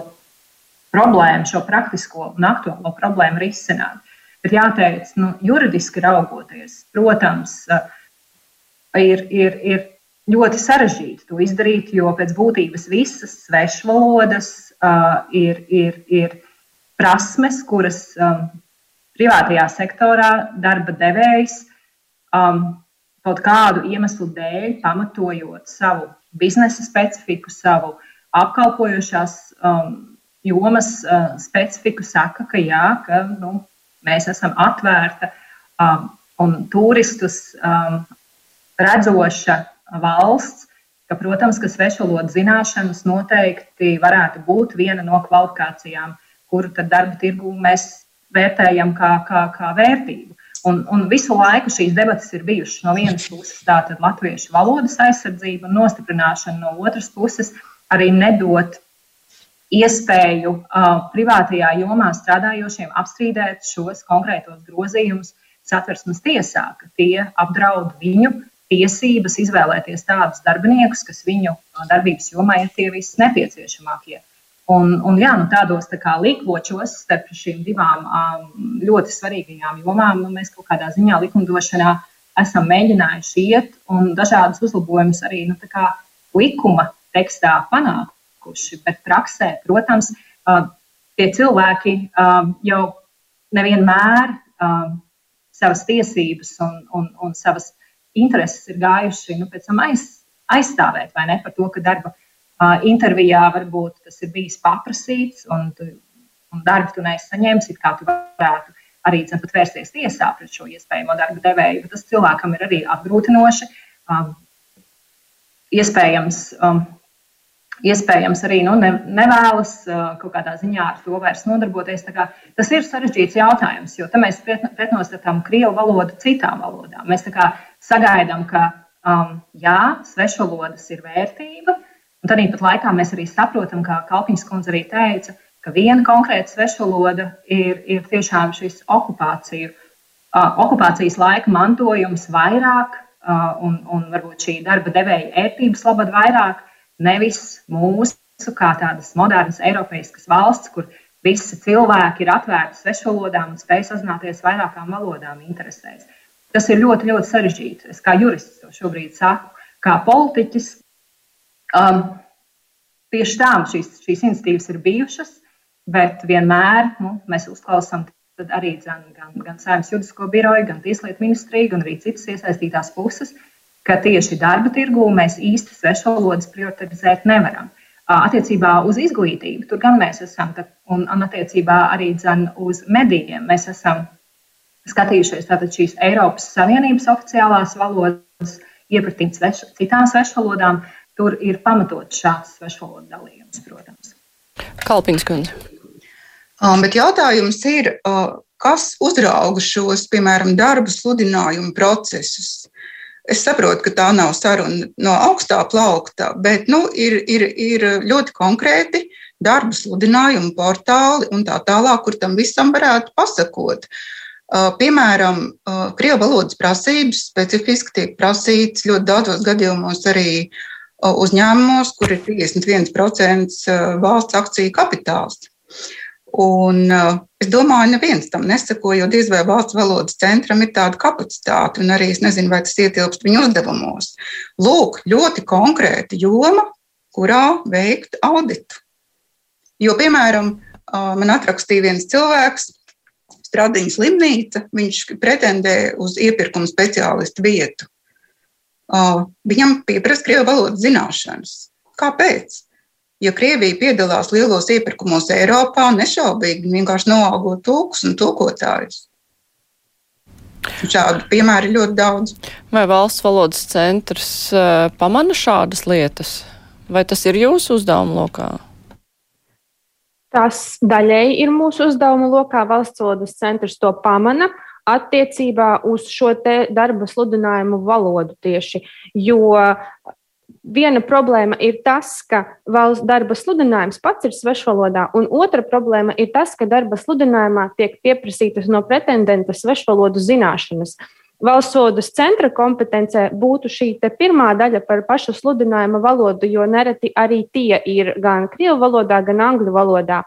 problēmu, šo praktisko un aktuālo problēmu risināt. Bet jāteic, nu, juridiski raugoties, protams, ir, ir, ir ļoti sarežģīti to izdarīt, jo pēc būtības visas svešvalodas uh, ir, ir, ir prasmes, kuras um, privātajā sektorā darba devējs um, kaut kādu iemeslu dēļ, pamatojot savu biznesa specifiku, savu apkalpojošās um, jomas uh, specifiku, saka, ka jā, ka nu, mēs esam atvērta um, un turistus um, redzoša valsts, ka, protams, ka svešvalodu zināšanas noteikti varētu būt viena no kvalifikācijām, kuru darba tirgu mēs vērtējam kā, kā, kā vērtību. Un, un visu laiku šīs debatas ir bijušas no vienas puses tātad latviešu valodas aizsardzība un nostiprināšana, no otras puses arī nedot iespēju uh, privātajā jomā strādājošiem apstrīdēt šos konkrētos grozījumus satversmes tiesā, ka tie apdraud viņu tiesības izvēlēties tādus darbiniekus, kas viņu darbības jomā ir tie visi nepieciešamākie. Un, un jā, nu tādos tā kā līkločos starp šīm divām um, ļoti svarīgajām jomām nu, mēs kaut kādā ziņā likumdošanā esam mēģinājuši iet un dažādas uzlabojumus arī nu, likuma tekstā panākt notikuši. Bet praksē, protams, tie cilvēki jau nevienmēr savas tiesības un, un, un savas intereses ir gājuši nu, pēc tam aiz, aizstāvēt, vai ne? Par to, ka darba intervijā varbūt tas ir bijis paprasīts un, tu, un darbu tu nesaņemsi, kā tu varētu arī cen, vērsties tiesā pret šo iespējamo darba devēju. Bet tas cilvēkam ir arī apgrūtinoši. Um, iespējams, um, iespējams arī nu, ne, nevēlas kaut kādā ziņā ar to vairs nodarboties. Tas ir sarežģīts jautājums, jo mēs pretnostatām krievu valodu citām valodām. Mēs sagaidām, ka um, jā, svešvalodas ir vērtība, un tad pat laikā mēs arī saprotam, kā Kalpiņas kundze arī teica, ka viena konkrēta svešvaloda ir, ir tiešām šis okupāciju, uh, okupācijas laika mantojums vairāk, uh, un, un varbūt šī darba devēja ērtības labad vairāk nevis mūsu kā tādas modernas Eiropas valsts, kur visi cilvēki ir atvērti svešvalodām un spēj sazināties vairākām valodām interesēs. Tas ir ļoti, ļoti sarežģīti. Es kā jurists to šobrīd saku, kā politiķis. Um, tieši tā šīs, šīs iniciatīvas ir bijušas, bet vienmēr nu, mēs uzklausām arī gan, gan, gan Saimnes juridisko biroju, gan Tieslietu ministriju, gan arī citas iesaistītās puses, uh, ka tieši darba tirgū mēs īsti svešvalodas prioritizēt nevaram. Attiecībā uz izglītību, tur gan mēs esam, un, un attiecībā arī uz medijiem, mēs esam skatījušies tātad šīs Eiropas Savienības oficiālās valodas, iepratīt sveš, citām svešvalodām. Tur ir pamatots šāds svešvalodu dalījums, protams. Kalpins kundze. Bet jautājums ir, kas uzrauga šos, piemēram, darba sludinājumu procesus? Es saprotu, ka tā nav saruna no augstā plaukta, bet nu, ir, ir, ir ļoti konkrēti darba sludinājumi, portāli un tā tālāk, kur tam visam varētu pasakot. Piemēram, krievu valodas prasības specifiski tiek prasītas ļoti daudzos gadījumos arī uzņēmumos, kur ir 51% valsts akciju kapitāls. Un, uh, es domāju, neviens tam nesako, jo diez vai valsts valodas centram ir tāda kapacitāte, un arī es nezinu, vai tas ietilpst viņu uzdevumos. Lūk, ļoti konkrēta joma, kurā veikt auditu. Jo, piemēram, uh, man atrakstīja viens cilvēks, Stradiņa slimnīca, viņš pretendē uz iepirkuma speciālistu vietu. Uh, viņam pieprasa krievu valodas zināšanas. Kāpēc? Ja Krievija piedalās lielos iepirkumos Eiropā, nešaubīgi vienkārši noalgo tulkus un tulkotājus. Šādu piemēru ir ļoti daudz. Vai valsts valodas centrs uh, pamana šādas lietas? Vai tas ir jūsu uzdevuma lokā? Tas daļēji ir mūsu uzdevuma lokā. Valsts valodas centrs to pamana attiecībā uz šo darba sludinājumu valodu tieši. Jo viena problēma ir tas, ka valsts darba sludinājums pats ir svešvalodā, un otra problēma ir tas, ka darba sludinājumā tiek pieprasītas no pretendenta svešvalodu zināšanas. Valsts valodas centra kompetencē būtu šī pirmā daļa par pašu sludinājuma valodu, jo nereti arī tie ir gan krievu valodā, gan angļu valodā.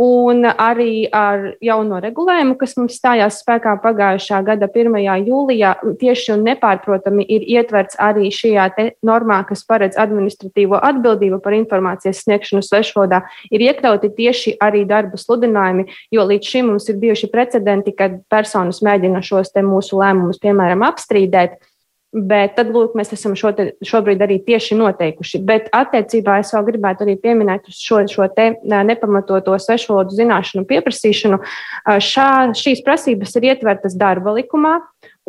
Un arī ar jauno regulējumu, kas mums stājās spēkā pagājušā gada 1. jūlijā, tieši un nepārprotami ir ietverts arī šajā normā, kas paredz administratīvo atbildību par informācijas sniegšanu svešvalodā, ir iekļauti tieši arī darba sludinājumi, jo līdz šim mums ir bijuši precedenti, kad personas mēģina šos mūsu lēmumus, piemēram, apstrīdēt. Bet tad, lūk, mēs esam šo te, šobrīd arī tieši noteikuši. Bet attiecībā es vēl gribētu arī pieminēt šo, šo te nepamatoto svešvalodu zināšanu pieprasīšanu. Šā, šīs prasības ir ietvertas darba likumā,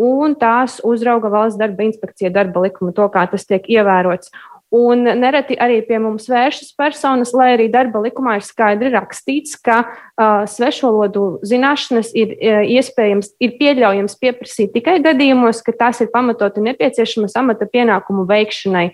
un tās uzrauga valsts darba inspekcija darba likuma, to kā tas tiek ievērots. Un nereti arī pie mums vēršas personas, lai arī darba likumā ir skaidri rakstīts, ka uh, svešvalodu zināšanas ir uh, iespējams, ir pieļaujams pieprasīt tikai gadījumos, ka tās ir pamatoti nepieciešamas amata pienākumu veikšanai.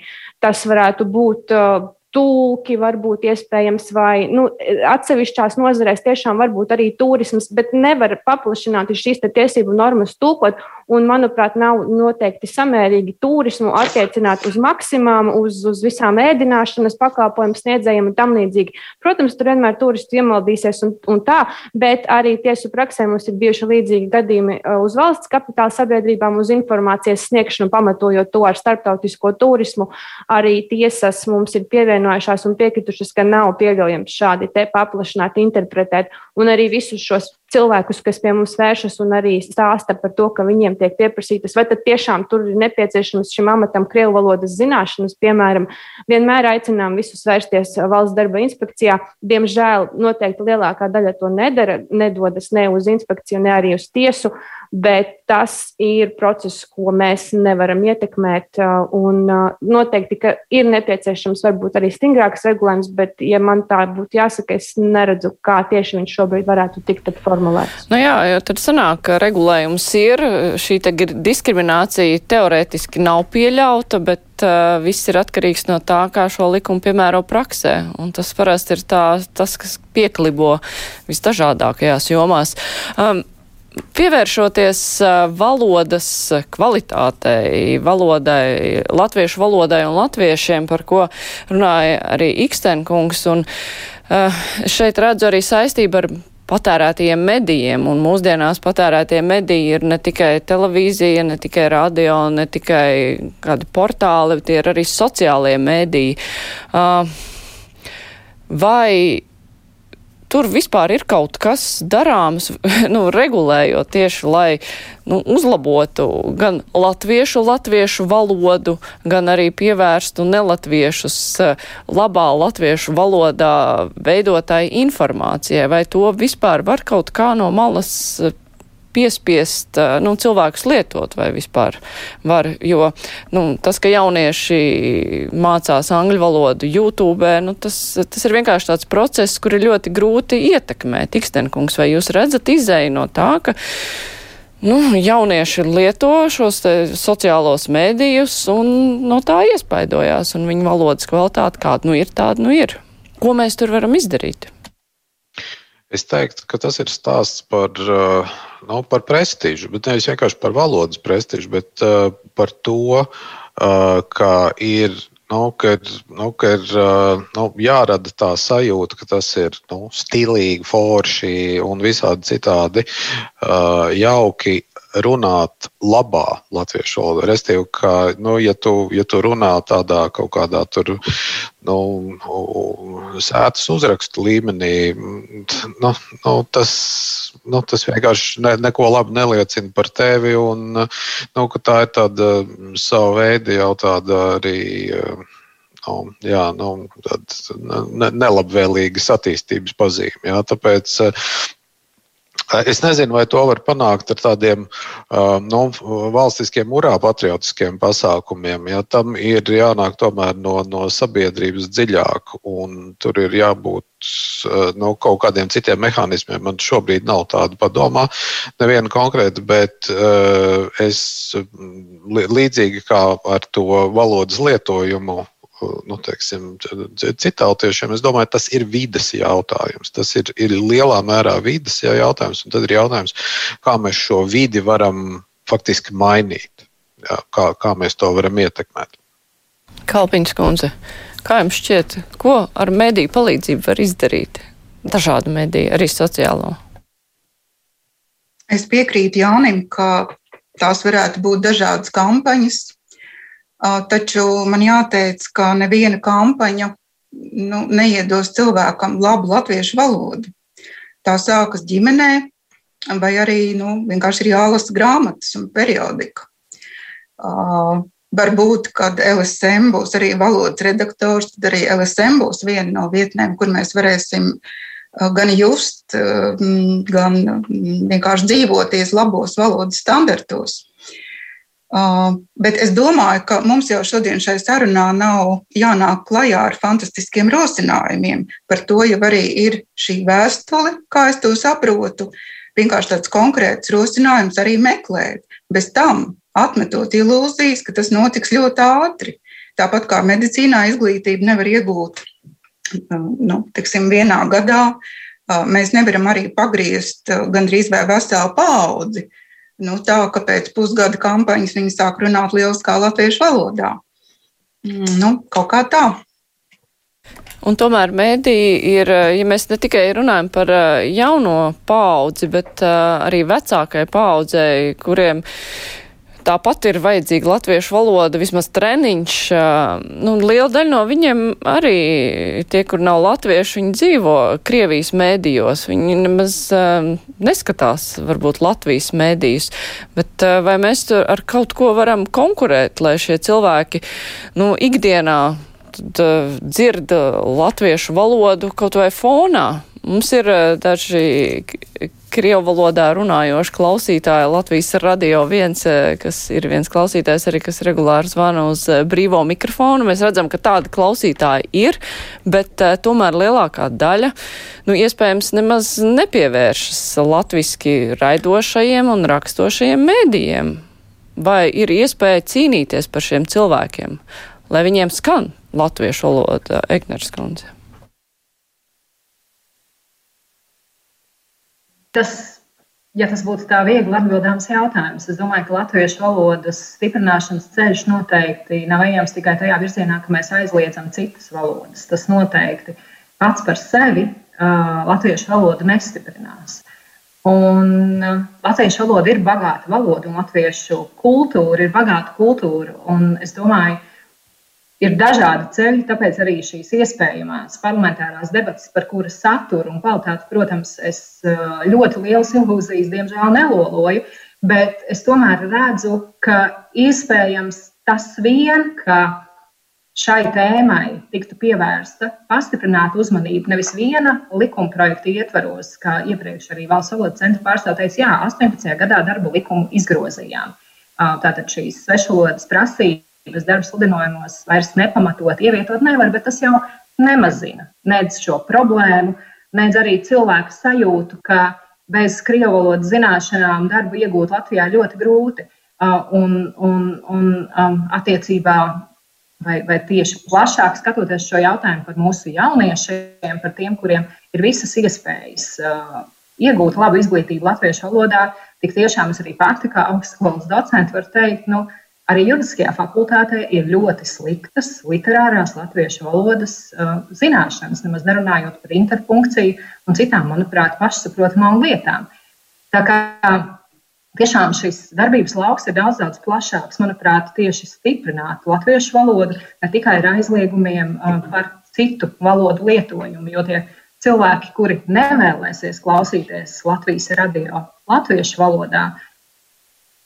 Tas varētu būt uh, tulki, varbūt iespējams, vai nu, atsevišķās nozarēs tiešām varbūt arī turisms, bet nevar paplašināt šīs tiesību normas tulkot. Un, manuprāt, nav noteikti samērīgi turismu attiecināt uz maksimām, uz, uz visām ēdināšanas pakalpojumu sniedzējiem un tam līdzīgi. Protams, tur vienmēr turisti iemaldīsies un, un tā, bet arī tiesu praksē mums ir bijuši līdzīgi gadījumi uh, uz valsts kapitāla sabiedrībām, uz informācijas sniegšanu, pamatojot to ar starptautisko turismu. Arī tiesas mums ir pievienojušās un piekritušas, ka nav pieļaujams šādi te paplašināt, interpretēt, un arī visus šos cilvēkus, kas pie mums vēršas un arī stāsta par to, ka viņiem tiek pieprasītas, vai tad tiešām tur ir nepieciešams šim amatam krievu valodas zināšanas, piemēram, vienmēr aicinām visus vērsties valsts darba inspekcijā. Diemžēl noteikti lielākā daļa to nedara, nedodas ne uz inspekciju, ne arī uz tiesu, bet tas ir process, ko mēs nevaram ietekmēt. Un noteikti, ka ir nepieciešams varbūt arī stingrāks regulējums, bet, ja man tā būtu jāsaka, es neredzu, kā tieši viņš šobrīd varētu tikt formulēts. Nu jā, jo tad sanāk, ka regulējums ir, šī diskriminācija teorētiski nav pieļauta, bet uh, viss ir atkarīgs no tā, kā šo likumu piemēro praksē. Un tas parasti ir tā, tas, kas pieklibo visdažādākajās jomās. Um, Pievēršoties valodas kvalitātei, valodai, latviešu valodai un latviešiem, par ko runāja arī Ikstenkungs, un šeit redzu arī saistību ar patērētajiem medijiem, un mūsdienās patērētie mediji ir ne tikai televīzija, ne tikai radio, ne tikai kādi portāli, tie ir arī sociālie mediji. Vai tur vispār ir kaut kas darāms, nu, regulējot tieši, lai nu, uzlabotu gan latviešu, latviešu valodu, gan arī pievērstu nelatviešus eh, labā latviešu valodā veidotai informācijai, vai to vispār var kaut kā no malas eh, piespiest nu, cilvēkus lietot vai vispār var. Jo nu, tas, ka jaunieši mācās angļu valodu YouTube, nu, tas, tas ir vienkārši tāds process, kur ir ļoti grūti ietekmēt. Ikstenkungs, vai jūs redzat izēju no tā, ka nu, jaunieši lieto šos sociālos mēdījus un no tā iespaidojās, un viņu valodas kvalitāte kāda nu ir, tāda nu ir. Ko mēs tur varam izdarīt? Es teiktu, ka tas ir stāsts par, uh, nu, par prestižu, bet nevis vienkārši par valodas prestižu, bet uh, par to, uh, ka ir nu, ka ir, nu, ka ir nu, jārada tā sajūta, ka tas ir nu, stilīgi, forši un visādi citādi uh, jauki runāt labā latviešu valodā. Restīvi, ka, nu, ja tu, ja tu runā tādā kaut kādā tur, nu, sētas uzrakstu līmenī, nu, nu, tas, nu, tas vienkārši ne, neko labu neliecina par tevi. Un, nu, tā ir tāda sava veida jau tāda arī. Nu, jā, nu, ne, nelabvēlīgas attīstības pazīme. Jā, tāpēc Es nezinu, vai to var panākt ar tādiem nu, valstiskiem, urā patriotiskiem pasākumiem. Ja, tam ir jānāk tomēr no, no sabiedrības dziļāk, un tur ir jābūt nu, kaut kādiem citiem mehānismiem. Man šobrīd nav tāda padomā, neviena konkrēta, bet es līdzīgi kā ar to valodas lietojumu nu, teiksim, citātiešiem, es domāju, tas ir vidas jautājums. Tas ir, ir lielā mērā vidas jautājums, un tad ir jautājums, kā mēs šo vidi varam faktiski mainīt, jā, kā, kā mēs to varam ietekmēt. Kalpiņš kundze, kā jums šķiet, ko ar mediju palīdzību var izdarīt? dažādu mediju, arī sociālo? Es piekrītu Jānim, ka tās varētu būt dažādas kampaņas, taču man jāteic, ka neviena kampaņa nu, neiedos cilvēkam labu latviešu valodu. Tā sākas ģimenē, vai arī nu, vienkārši ir jālasa grāmatas un periodika. Uh, varbūt, kad LSM būs arī valodas redaktors, tad arī LSM būs viena no vietnēm, kur mēs varēsim gan just, gan vienkārši dzīvoties labos valodas standartos. Uh, bet es domāju, ka mums jau šodien šai sarunā nav jānāk klajā ar fantastiskiem rosinājumiem. Par to jau arī ir šī vēstule, kā es to saprotu. Vienkārši tāds konkrēts rosinājums arī meklēt. Bez tam atmetot ilūzijas, ka tas notiks ļoti ātri. Tāpat kā medicīnā izglītību nevar iegūt nu, tiksim, vienā gadā, mēs nevaram arī pagriezt gandrīz vai veselu paudzi nu, tā, ka pēc pusgada kampaņas viņi sāk runāt lieliskā latviešu valodā. Mm, nu, kaut kā tā. Un tomēr mēdī ir, ja mēs ne tikai runājam par eh, jauno paudzi, bet eh, arī vecākai paudzei, kuriem Tāpat ir vajadzīga latviešu valoda, vismaz treniņš. Nu, liela daļa no viņiem arī tie, kur nav latvieši, viņi dzīvo Krievijas mēdījos. Viņi nemaz neskatās varbūt Latvijas mēdījus. Bet vai mēs tur ar kaut ko varam konkurēt, lai šie cilvēki nu, ikdienā dzird latviešu valodu kaut vai fonā? Mums ir daži Krievu valodā runājoši klausītāji Latvijas radio viens, kas ir viens klausītājs arī, kas regulāri zvana uz brīvo mikrofonu. Mēs redzam, ka tādi klausītāji ir, bet uh, tomēr lielākā daļa, nu, iespējams, nemaz nepievēršas latviski raidošajiem un rakstošajiem mēdījiem. Vai ir iespēja cīnīties par šiem cilvēkiem, lai viņiem skan latviešu valoda, Egners Kundze? Tas, ja tas būtu tā viegli atbildāms jautājums, es domāju, ka latviešu valodas stiprināšanas ceļš noteikti nav ejams tikai tajā virzienā, ka mēs aizliedzam citas valodas. Tas noteikti pats par sevi uh, latviešu valodu nestiprinās. Un uh, latviešu valoda ir bagāta valoda, un latviešu kultūra ir bagāta kultūra. Un es domāju, ir dažādi ceļi, tāpēc arī šīs iespējamās parlamentārās debatas, par kuras saturu un kvalitāti, protams, es ļoti lielas ilūzijas, diemžēl, neloloju, bet es tomēr redzu, ka iespējams tas vien, ka šai tēmai tiktu pievērsta pastiprināta uzmanība nevis viena likuma projekta ietvaros, kā iepriekš arī Valsts valodas centra pārstāvja teica, jā, 18. gadā darba likumu izgrozījām. Tātad šīs svešvalodas prasības bez darba sludinājumos vairs nepamatot ievietot nevar, bet tas jau nemazina nedz šo problēmu, nedz arī cilvēku sajūtu, ka bez krievu valodas zināšanām darbu iegūt Latvijā ļoti grūti. Un, un, un attiecībā, vai, vai tieši plašāk skatoties šo jautājumu par mūsu jauniešiem, par tiem, kuriem ir visas iespējas iegūt labu izglītību latviešu valodā, tik tiešām es arī pati kā augstskolas docents varu teikt, nu, Arī juridiskajā fakultātē ir ļoti sliktas literārās latviešu valodas uh, zināšanas, nemaz nerunājot par interpunkciju un citām, manuprāt, pašsaprotamām lietām. Tā kā tiešām šis darbības lauks ir daudz, daudz plašāks, manuprāt, tieši stiprināt latviešu valodu, ne tikai ar aizliegumiem uh, par citu valodu lietojumu, jo tie cilvēki, kuri nevēlēsies klausīties Latvijas radio latviešu valodā,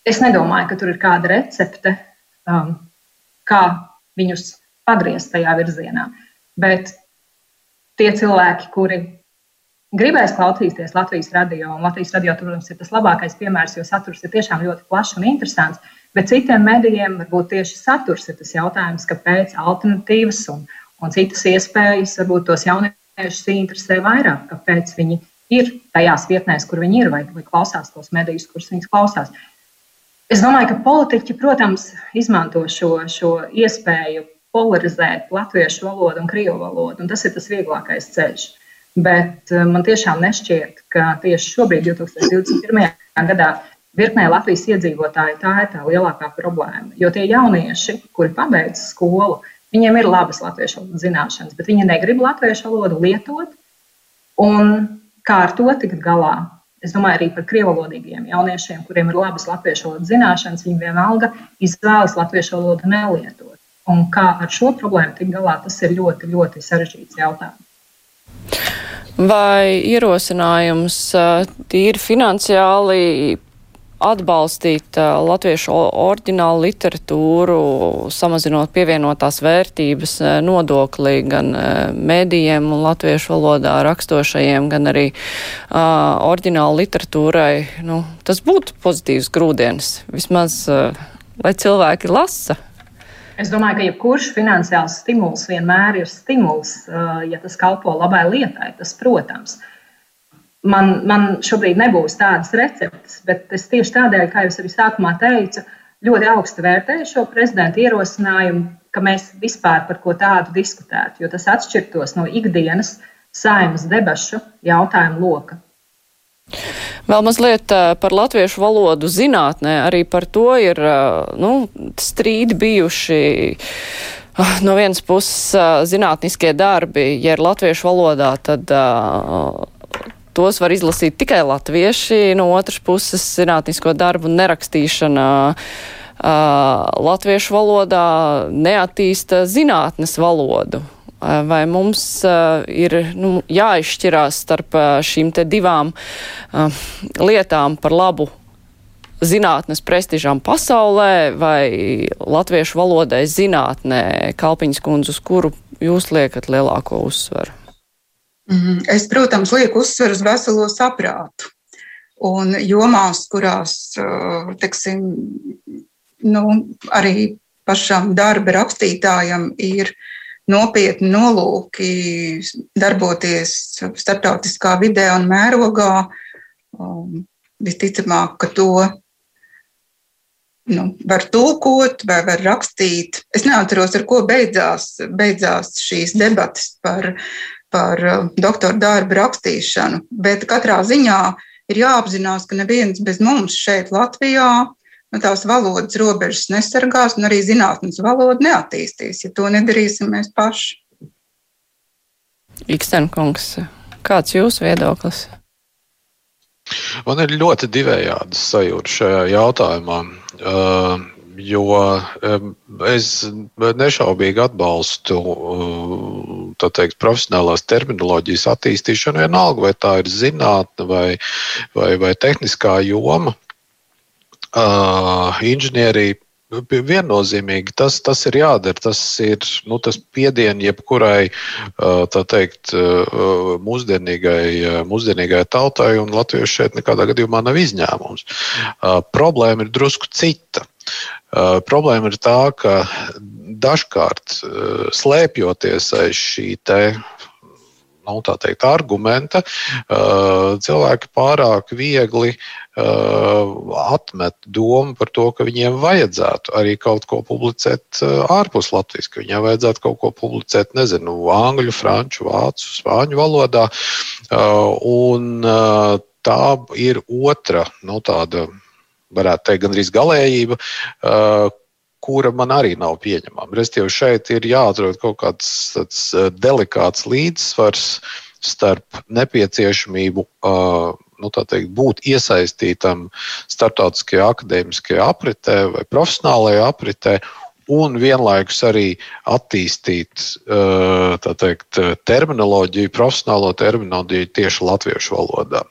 Es nedomāju, ka tur ir kāda recepte, um, kā viņus pagriezt tajā virzienā. Bet tie cilvēki, kuri gribēs klausīties Latvijas radio, un Latvijas radio, protams, ir tas labākais piemērs, jo saturs ir tiešām ļoti plašs un interesants. Bet citiem medijiem varbūt tieši saturs ir tas jautājums, kāpēc alternatīvas un, un citas iespējas varbūt tos jauniešus interesē vairāk, kāpēc viņi ir tajās vietnēs, kur viņi ir, vai, vai klausās tos medijus, kurus viņi klausās. Es domāju, ka politiķi, protams, izmanto šo, šo iespēju polarizēt latviešu valodu un krievu valodu, un tas ir tas vieglākais ceļš. Bet eh, man tiešām nešķiet, ka tieši šobrīd, 2021. gadā, virknē Latvijas iedzīvotāju tā ir tā lielākā problēma. Jo tie jaunieši, kuri pabeidz skolu, viņiem ir labas latviešu valodas zināšanas, bet viņi negrib latviešu valodu lietot. Un kā ar to tikt galā? Es domāju, arī par krievalodīgiem jauniešiem, kuriem ir labas latviešu valodas zināšanas, viņi vienalga izvēlas latviešu valodu nelietot. Un kā ar šo problēmu tikt galā, tas ir ļoti, ļoti sarežģīts jautājums. Vai ierosinājums tīri finansiāli atbalstīt latviešu oriģinālu literatūru, samazinot pievienotās vērtības nodoklī gan mēdījiem un latviešu valodā rakstošajiem, gan arī oriģinālu literatūrai. Nu, tas būtu pozitīvs grūdienis, vismaz, lai cilvēki lasa. Es domāju, ka jebkurš finansiāls stimuls vienmēr ir stimuls, ja tas kalpo labai lietai. Tas, protams, man, man šobrīd nebūs tādas receptes, bet es tieši tādēļ, kā jau arī sākumā teicu, ļoti augstu vērtēju šo prezidenta ierosinājumu, ka mēs vispār par ko tādu diskutētu, jo tas atšķirtos no ikdienas saimas debašu jautājumu loka. Vēl mazliet par latviešu valodu zinātnē. Arī par to ir nu, strīdi bijuši. No vienas puses, zinātniskie darbi, ja ir latviešu valodā, tad tos var izlasīt tikai latvieši, no otras puses zinātnisko darbu nerakstīšana uh, latviešu valodā neattīsta zinātnes valodu. Vai mums uh, ir nu, jāizšķirās starp uh, šīm te divām uh, lietām par labu zinātnes prestižām pasaulē vai latviešu valodai zinātnē, Kalpiņas kundze, uz kuru jūs liekat lielāko uzsvaru? Mhm. Es, protams, lieku uzsveru uz veselo saprātu. Un jomās, kurās, teiksim, nu, arī pašam darba rakstītājam ir nopietni nolūki darboties starptautiskā vidē un mērogā, visticamāk, ka to nu, var tulkot vai var rakstīt. Es neatceros, ar ko beidzās, beidzās šīs debatas par par uh, doktora darbu rakstīšanu, bet katrā ziņā ir jāapzinās, ka neviens bez mums šeit Latvijā nu, tās valodas robežas nesargās, un arī zinātnes valoda neattīstīs, ja to nedarīsim mēs paši. Ikstenkungs, kāds jūsu viedoklis? Man ir ļoti divējādas sajūtas šajā jautājumā. Uh, jo es nešaubīgi atbalstu teikt, profesionālās terminoloģijas attīstīšanu, vienalga vai tā ir zinātne vai, vai, vai tehniskā joma, inženierija. Viennozīmīgi tas, tas ir jādara. Tas ir nu, tas piediens jebkurai teikt, mūsdienīgai, mūsdienīgai tautai, un Latvijas šeit nekādā gadījumā nav izņēmums. Problēma ir drusku cita. Uh, problēma ir tā, ka dažkārt uh, slēpjoties aiz šī te nu, teikt, argumenta, uh, cilvēki pārāk viegli atmet domu par to, ka viņiem vajadzētu arī kaut ko publicēt ārpus Latvijas, ka viņiem vajadzētu kaut ko publicēt, nezinu, angļu, franču, vācu, spāņu valodā. Un tā ir otra, nu, tāda varētu teikt, gandrīz galējība, kura man arī nav pieņemama. Restīvi šeit ir jāatrod kaut kāds tāds uh, delikāts līdzsvars starp nepieciešamību uh, nu, teikt, būt iesaistītam starptautiskajā akadēmiskajā apritē vai profesionālajā apritē. Un vienlaikus arī attīstīt teikt, terminoloģiju, profesionālo terminoloģiju tieši latviešu valodā.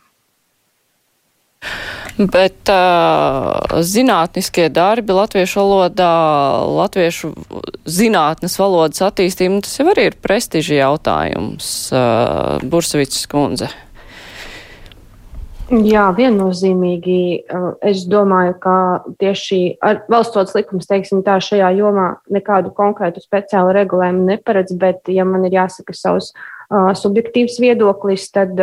Bet uh, zinātniskie darbi latviešu valodā, latviešu zinātnes valodas attīstība, nu, tas jau arī ir prestiži jautājums, uh, Bursavicas kundze. Jā, viennozīmīgi. Es domāju, ka tieši valsts likums, teiksim, tā šajā jomā nekādu konkrētu speciālu regulējumu neparedz, bet, ja man ir jāsaka savs subjektīvs viedoklis, tad,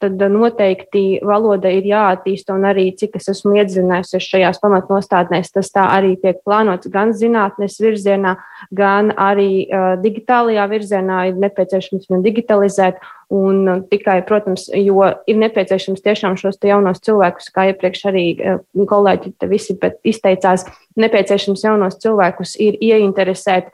tad noteikti valoda ir jāattīsta un arī, cik es esmu iedzinājusies šajās pamatnostādnēs, tas tā arī tiek plānots gan zinātnes virzienā, gan arī digitālajā virzienā ir nepieciešams viņu digitalizēt. Un tikai, protams, jo ir nepieciešams tiešām šos jaunos cilvēkus, kā iepriekš arī kolēģi te visi izteicās, nepieciešams jaunos cilvēkus ir ieinteresēt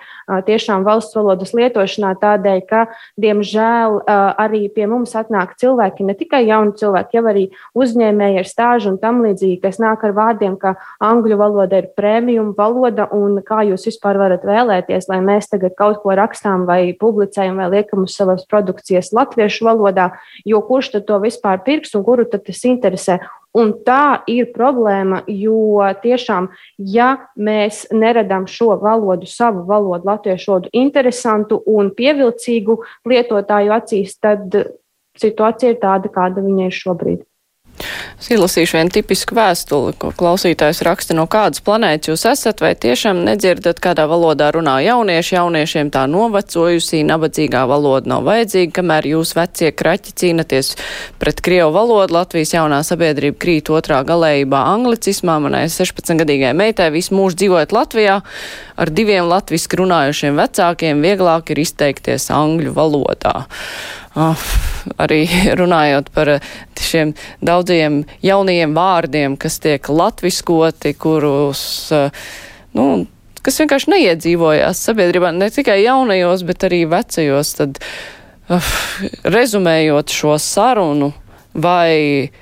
tiešām valsts valodas lietošanā tādēļ, ka, diemžēl, arī pie mums atnāk cilvēki, ne tikai jauni cilvēki, jau arī uzņēmēji ar stāžu un tam līdzīgi, kas nāk ar vārdiem, ka angļu valoda ir prēmijuma valoda un kā jūs vispār varat vēlēties, lai mēs tagad kaut ko rakstām vai publicējam vai liekam uz savas produkcijas latviešu valodā, jo kurš tad to vispār pirks un kuru tad tas interesē. Un tā ir problēma, jo tiešām, ja mēs neradām šo valodu, savu valodu, latviešu valodu, interesantu un pievilcīgu lietotāju acīs, tad situācija ir tāda, kāda viņa ir šobrīd. Es ielasīšu vienu tipisku vēstuli, ko klausītājs raksta, no kādas planētas jūs esat, vai tiešām nedzirdat, kādā valodā runā jaunieši. Jauniešiem tā novecojusī, nabadzīgā valoda nav vajadzīga, kamēr jūs vecie kraķi cīnaties pret Krievu valodu. Latvijas jaunā sabiedrība krīt otrā galējībā anglicismā. Manai 16-gadīgai meitai visu mūžu dzīvojot Latvijā ar diviem latviski runājušiem vecākiem, vieglāk ir izteikties angļu valodā. Oh, arī runājot par eh, šiem daudziem jaunajiem vārdiem, kas tiek latviskoti, kurus, eh, nu, kas vienkārši neiedzīvojās sabiedrībā, ne tikai jaunajos, bet arī vecajos, tad uh, rezumējot šo sarunu, vai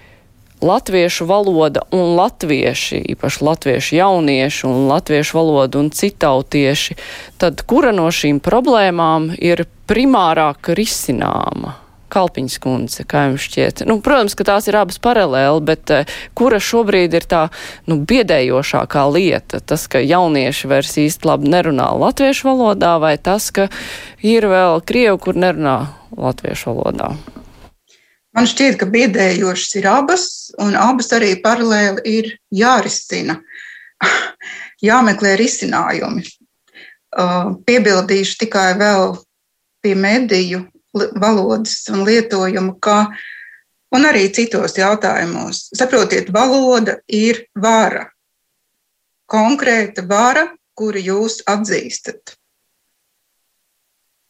latviešu valoda un latvieši, īpaši latviešu jaunieši un latviešu valoda un citautieši, tad kura no šīm problēmām ir primārāk risināma? Kalpiņas kundze, kā jums šķiet? Nu, protams, ka tās ir abas paralēli, bet uh, kura šobrīd ir tā nu, biedējošākā lieta? Tas, ka jaunieši vairs īsti labi nerunā latviešu valodā, vai tas, ka ir vēl krievi, kur nerunā latviešu valodā? Man šķiet, ka biedējošas ir abas, un abas arī paralēli ir jārisina, jāmeklē risinājumi. Uh, piebildīšu tikai vēl pie mediju valodas un lietojumu, kā un arī citos jautājumos. Saprotiet, valoda ir vara, konkrēta vara, kuru jūs atzīstat.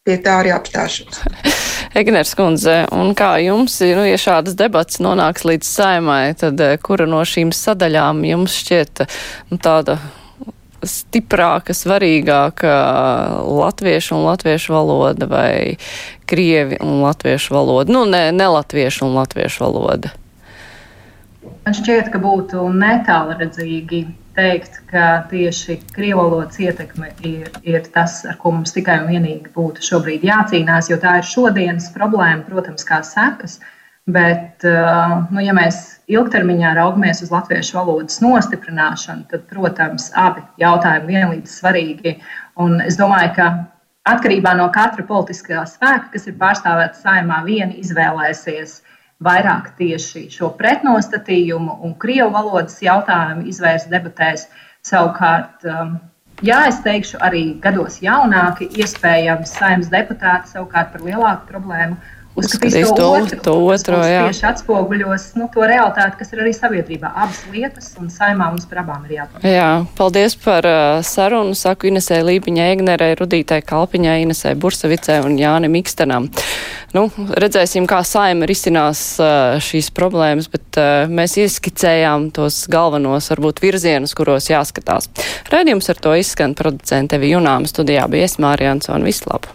Pie tā arī apstāšos. Egners kundze, un kā jums, nu, ja šādas debats nonāks līdz saimai, tad eh, kura no šīm sadaļām jums šķiet nu, tāda stiprāka, svarīgāka latviešu un latviešu valoda vai krievi un latviešu valoda? Nu, ne, ne latviešu un latviešu valoda. Man šķiet, ka būtu netālredzīgi teikt, ka tieši krievu valodas ietekme ir, ir tas, ar ko mums tikai un vienīgi būtu šobrīd jācīnās, jo tā ir šodienas problēma, protams, kā sekas. Bet, nu, ja mēs ilgtermiņā raugamies uz latviešu valodas nostiprināšanu, tad, protams, abi jautājumi vienlīdz svarīgi. Un es domāju, ka atkarībā no katra politiskā spēka, kas ir pārstāvēts saimā, viena izvēlēsies vairāk tieši šo pretnostatījumu un krievu valodas jautājumu izvērst debatēs. Savukārt, um, jā, es teikšu, arī gados jaunāki, iespējams, saimnes deputāti savukārt par lielāku problēmu uzskatīs to, otru, to otro, jā. tieši atspoguļos nu, to realitāti, kas ir arī sabiedrībā. Abas lietas, un saimā mums par abām ir jāpadomā. Jā, paldies par uh, sarunu. Saku Inesē Līpiņai, Egnerei, Rudītai Kalpiņai, Inesē Bursavicē un Jāni Mikstenam. Nu, redzēsim, kā saima risinās uh, šīs problēmas, bet uh, mēs ieskicējām tos galvenos, varbūt, virzienus, kuros jāskatās. Raidījums ar to izskan producente Vijunām studijā bija Esmārijans un Vislabu.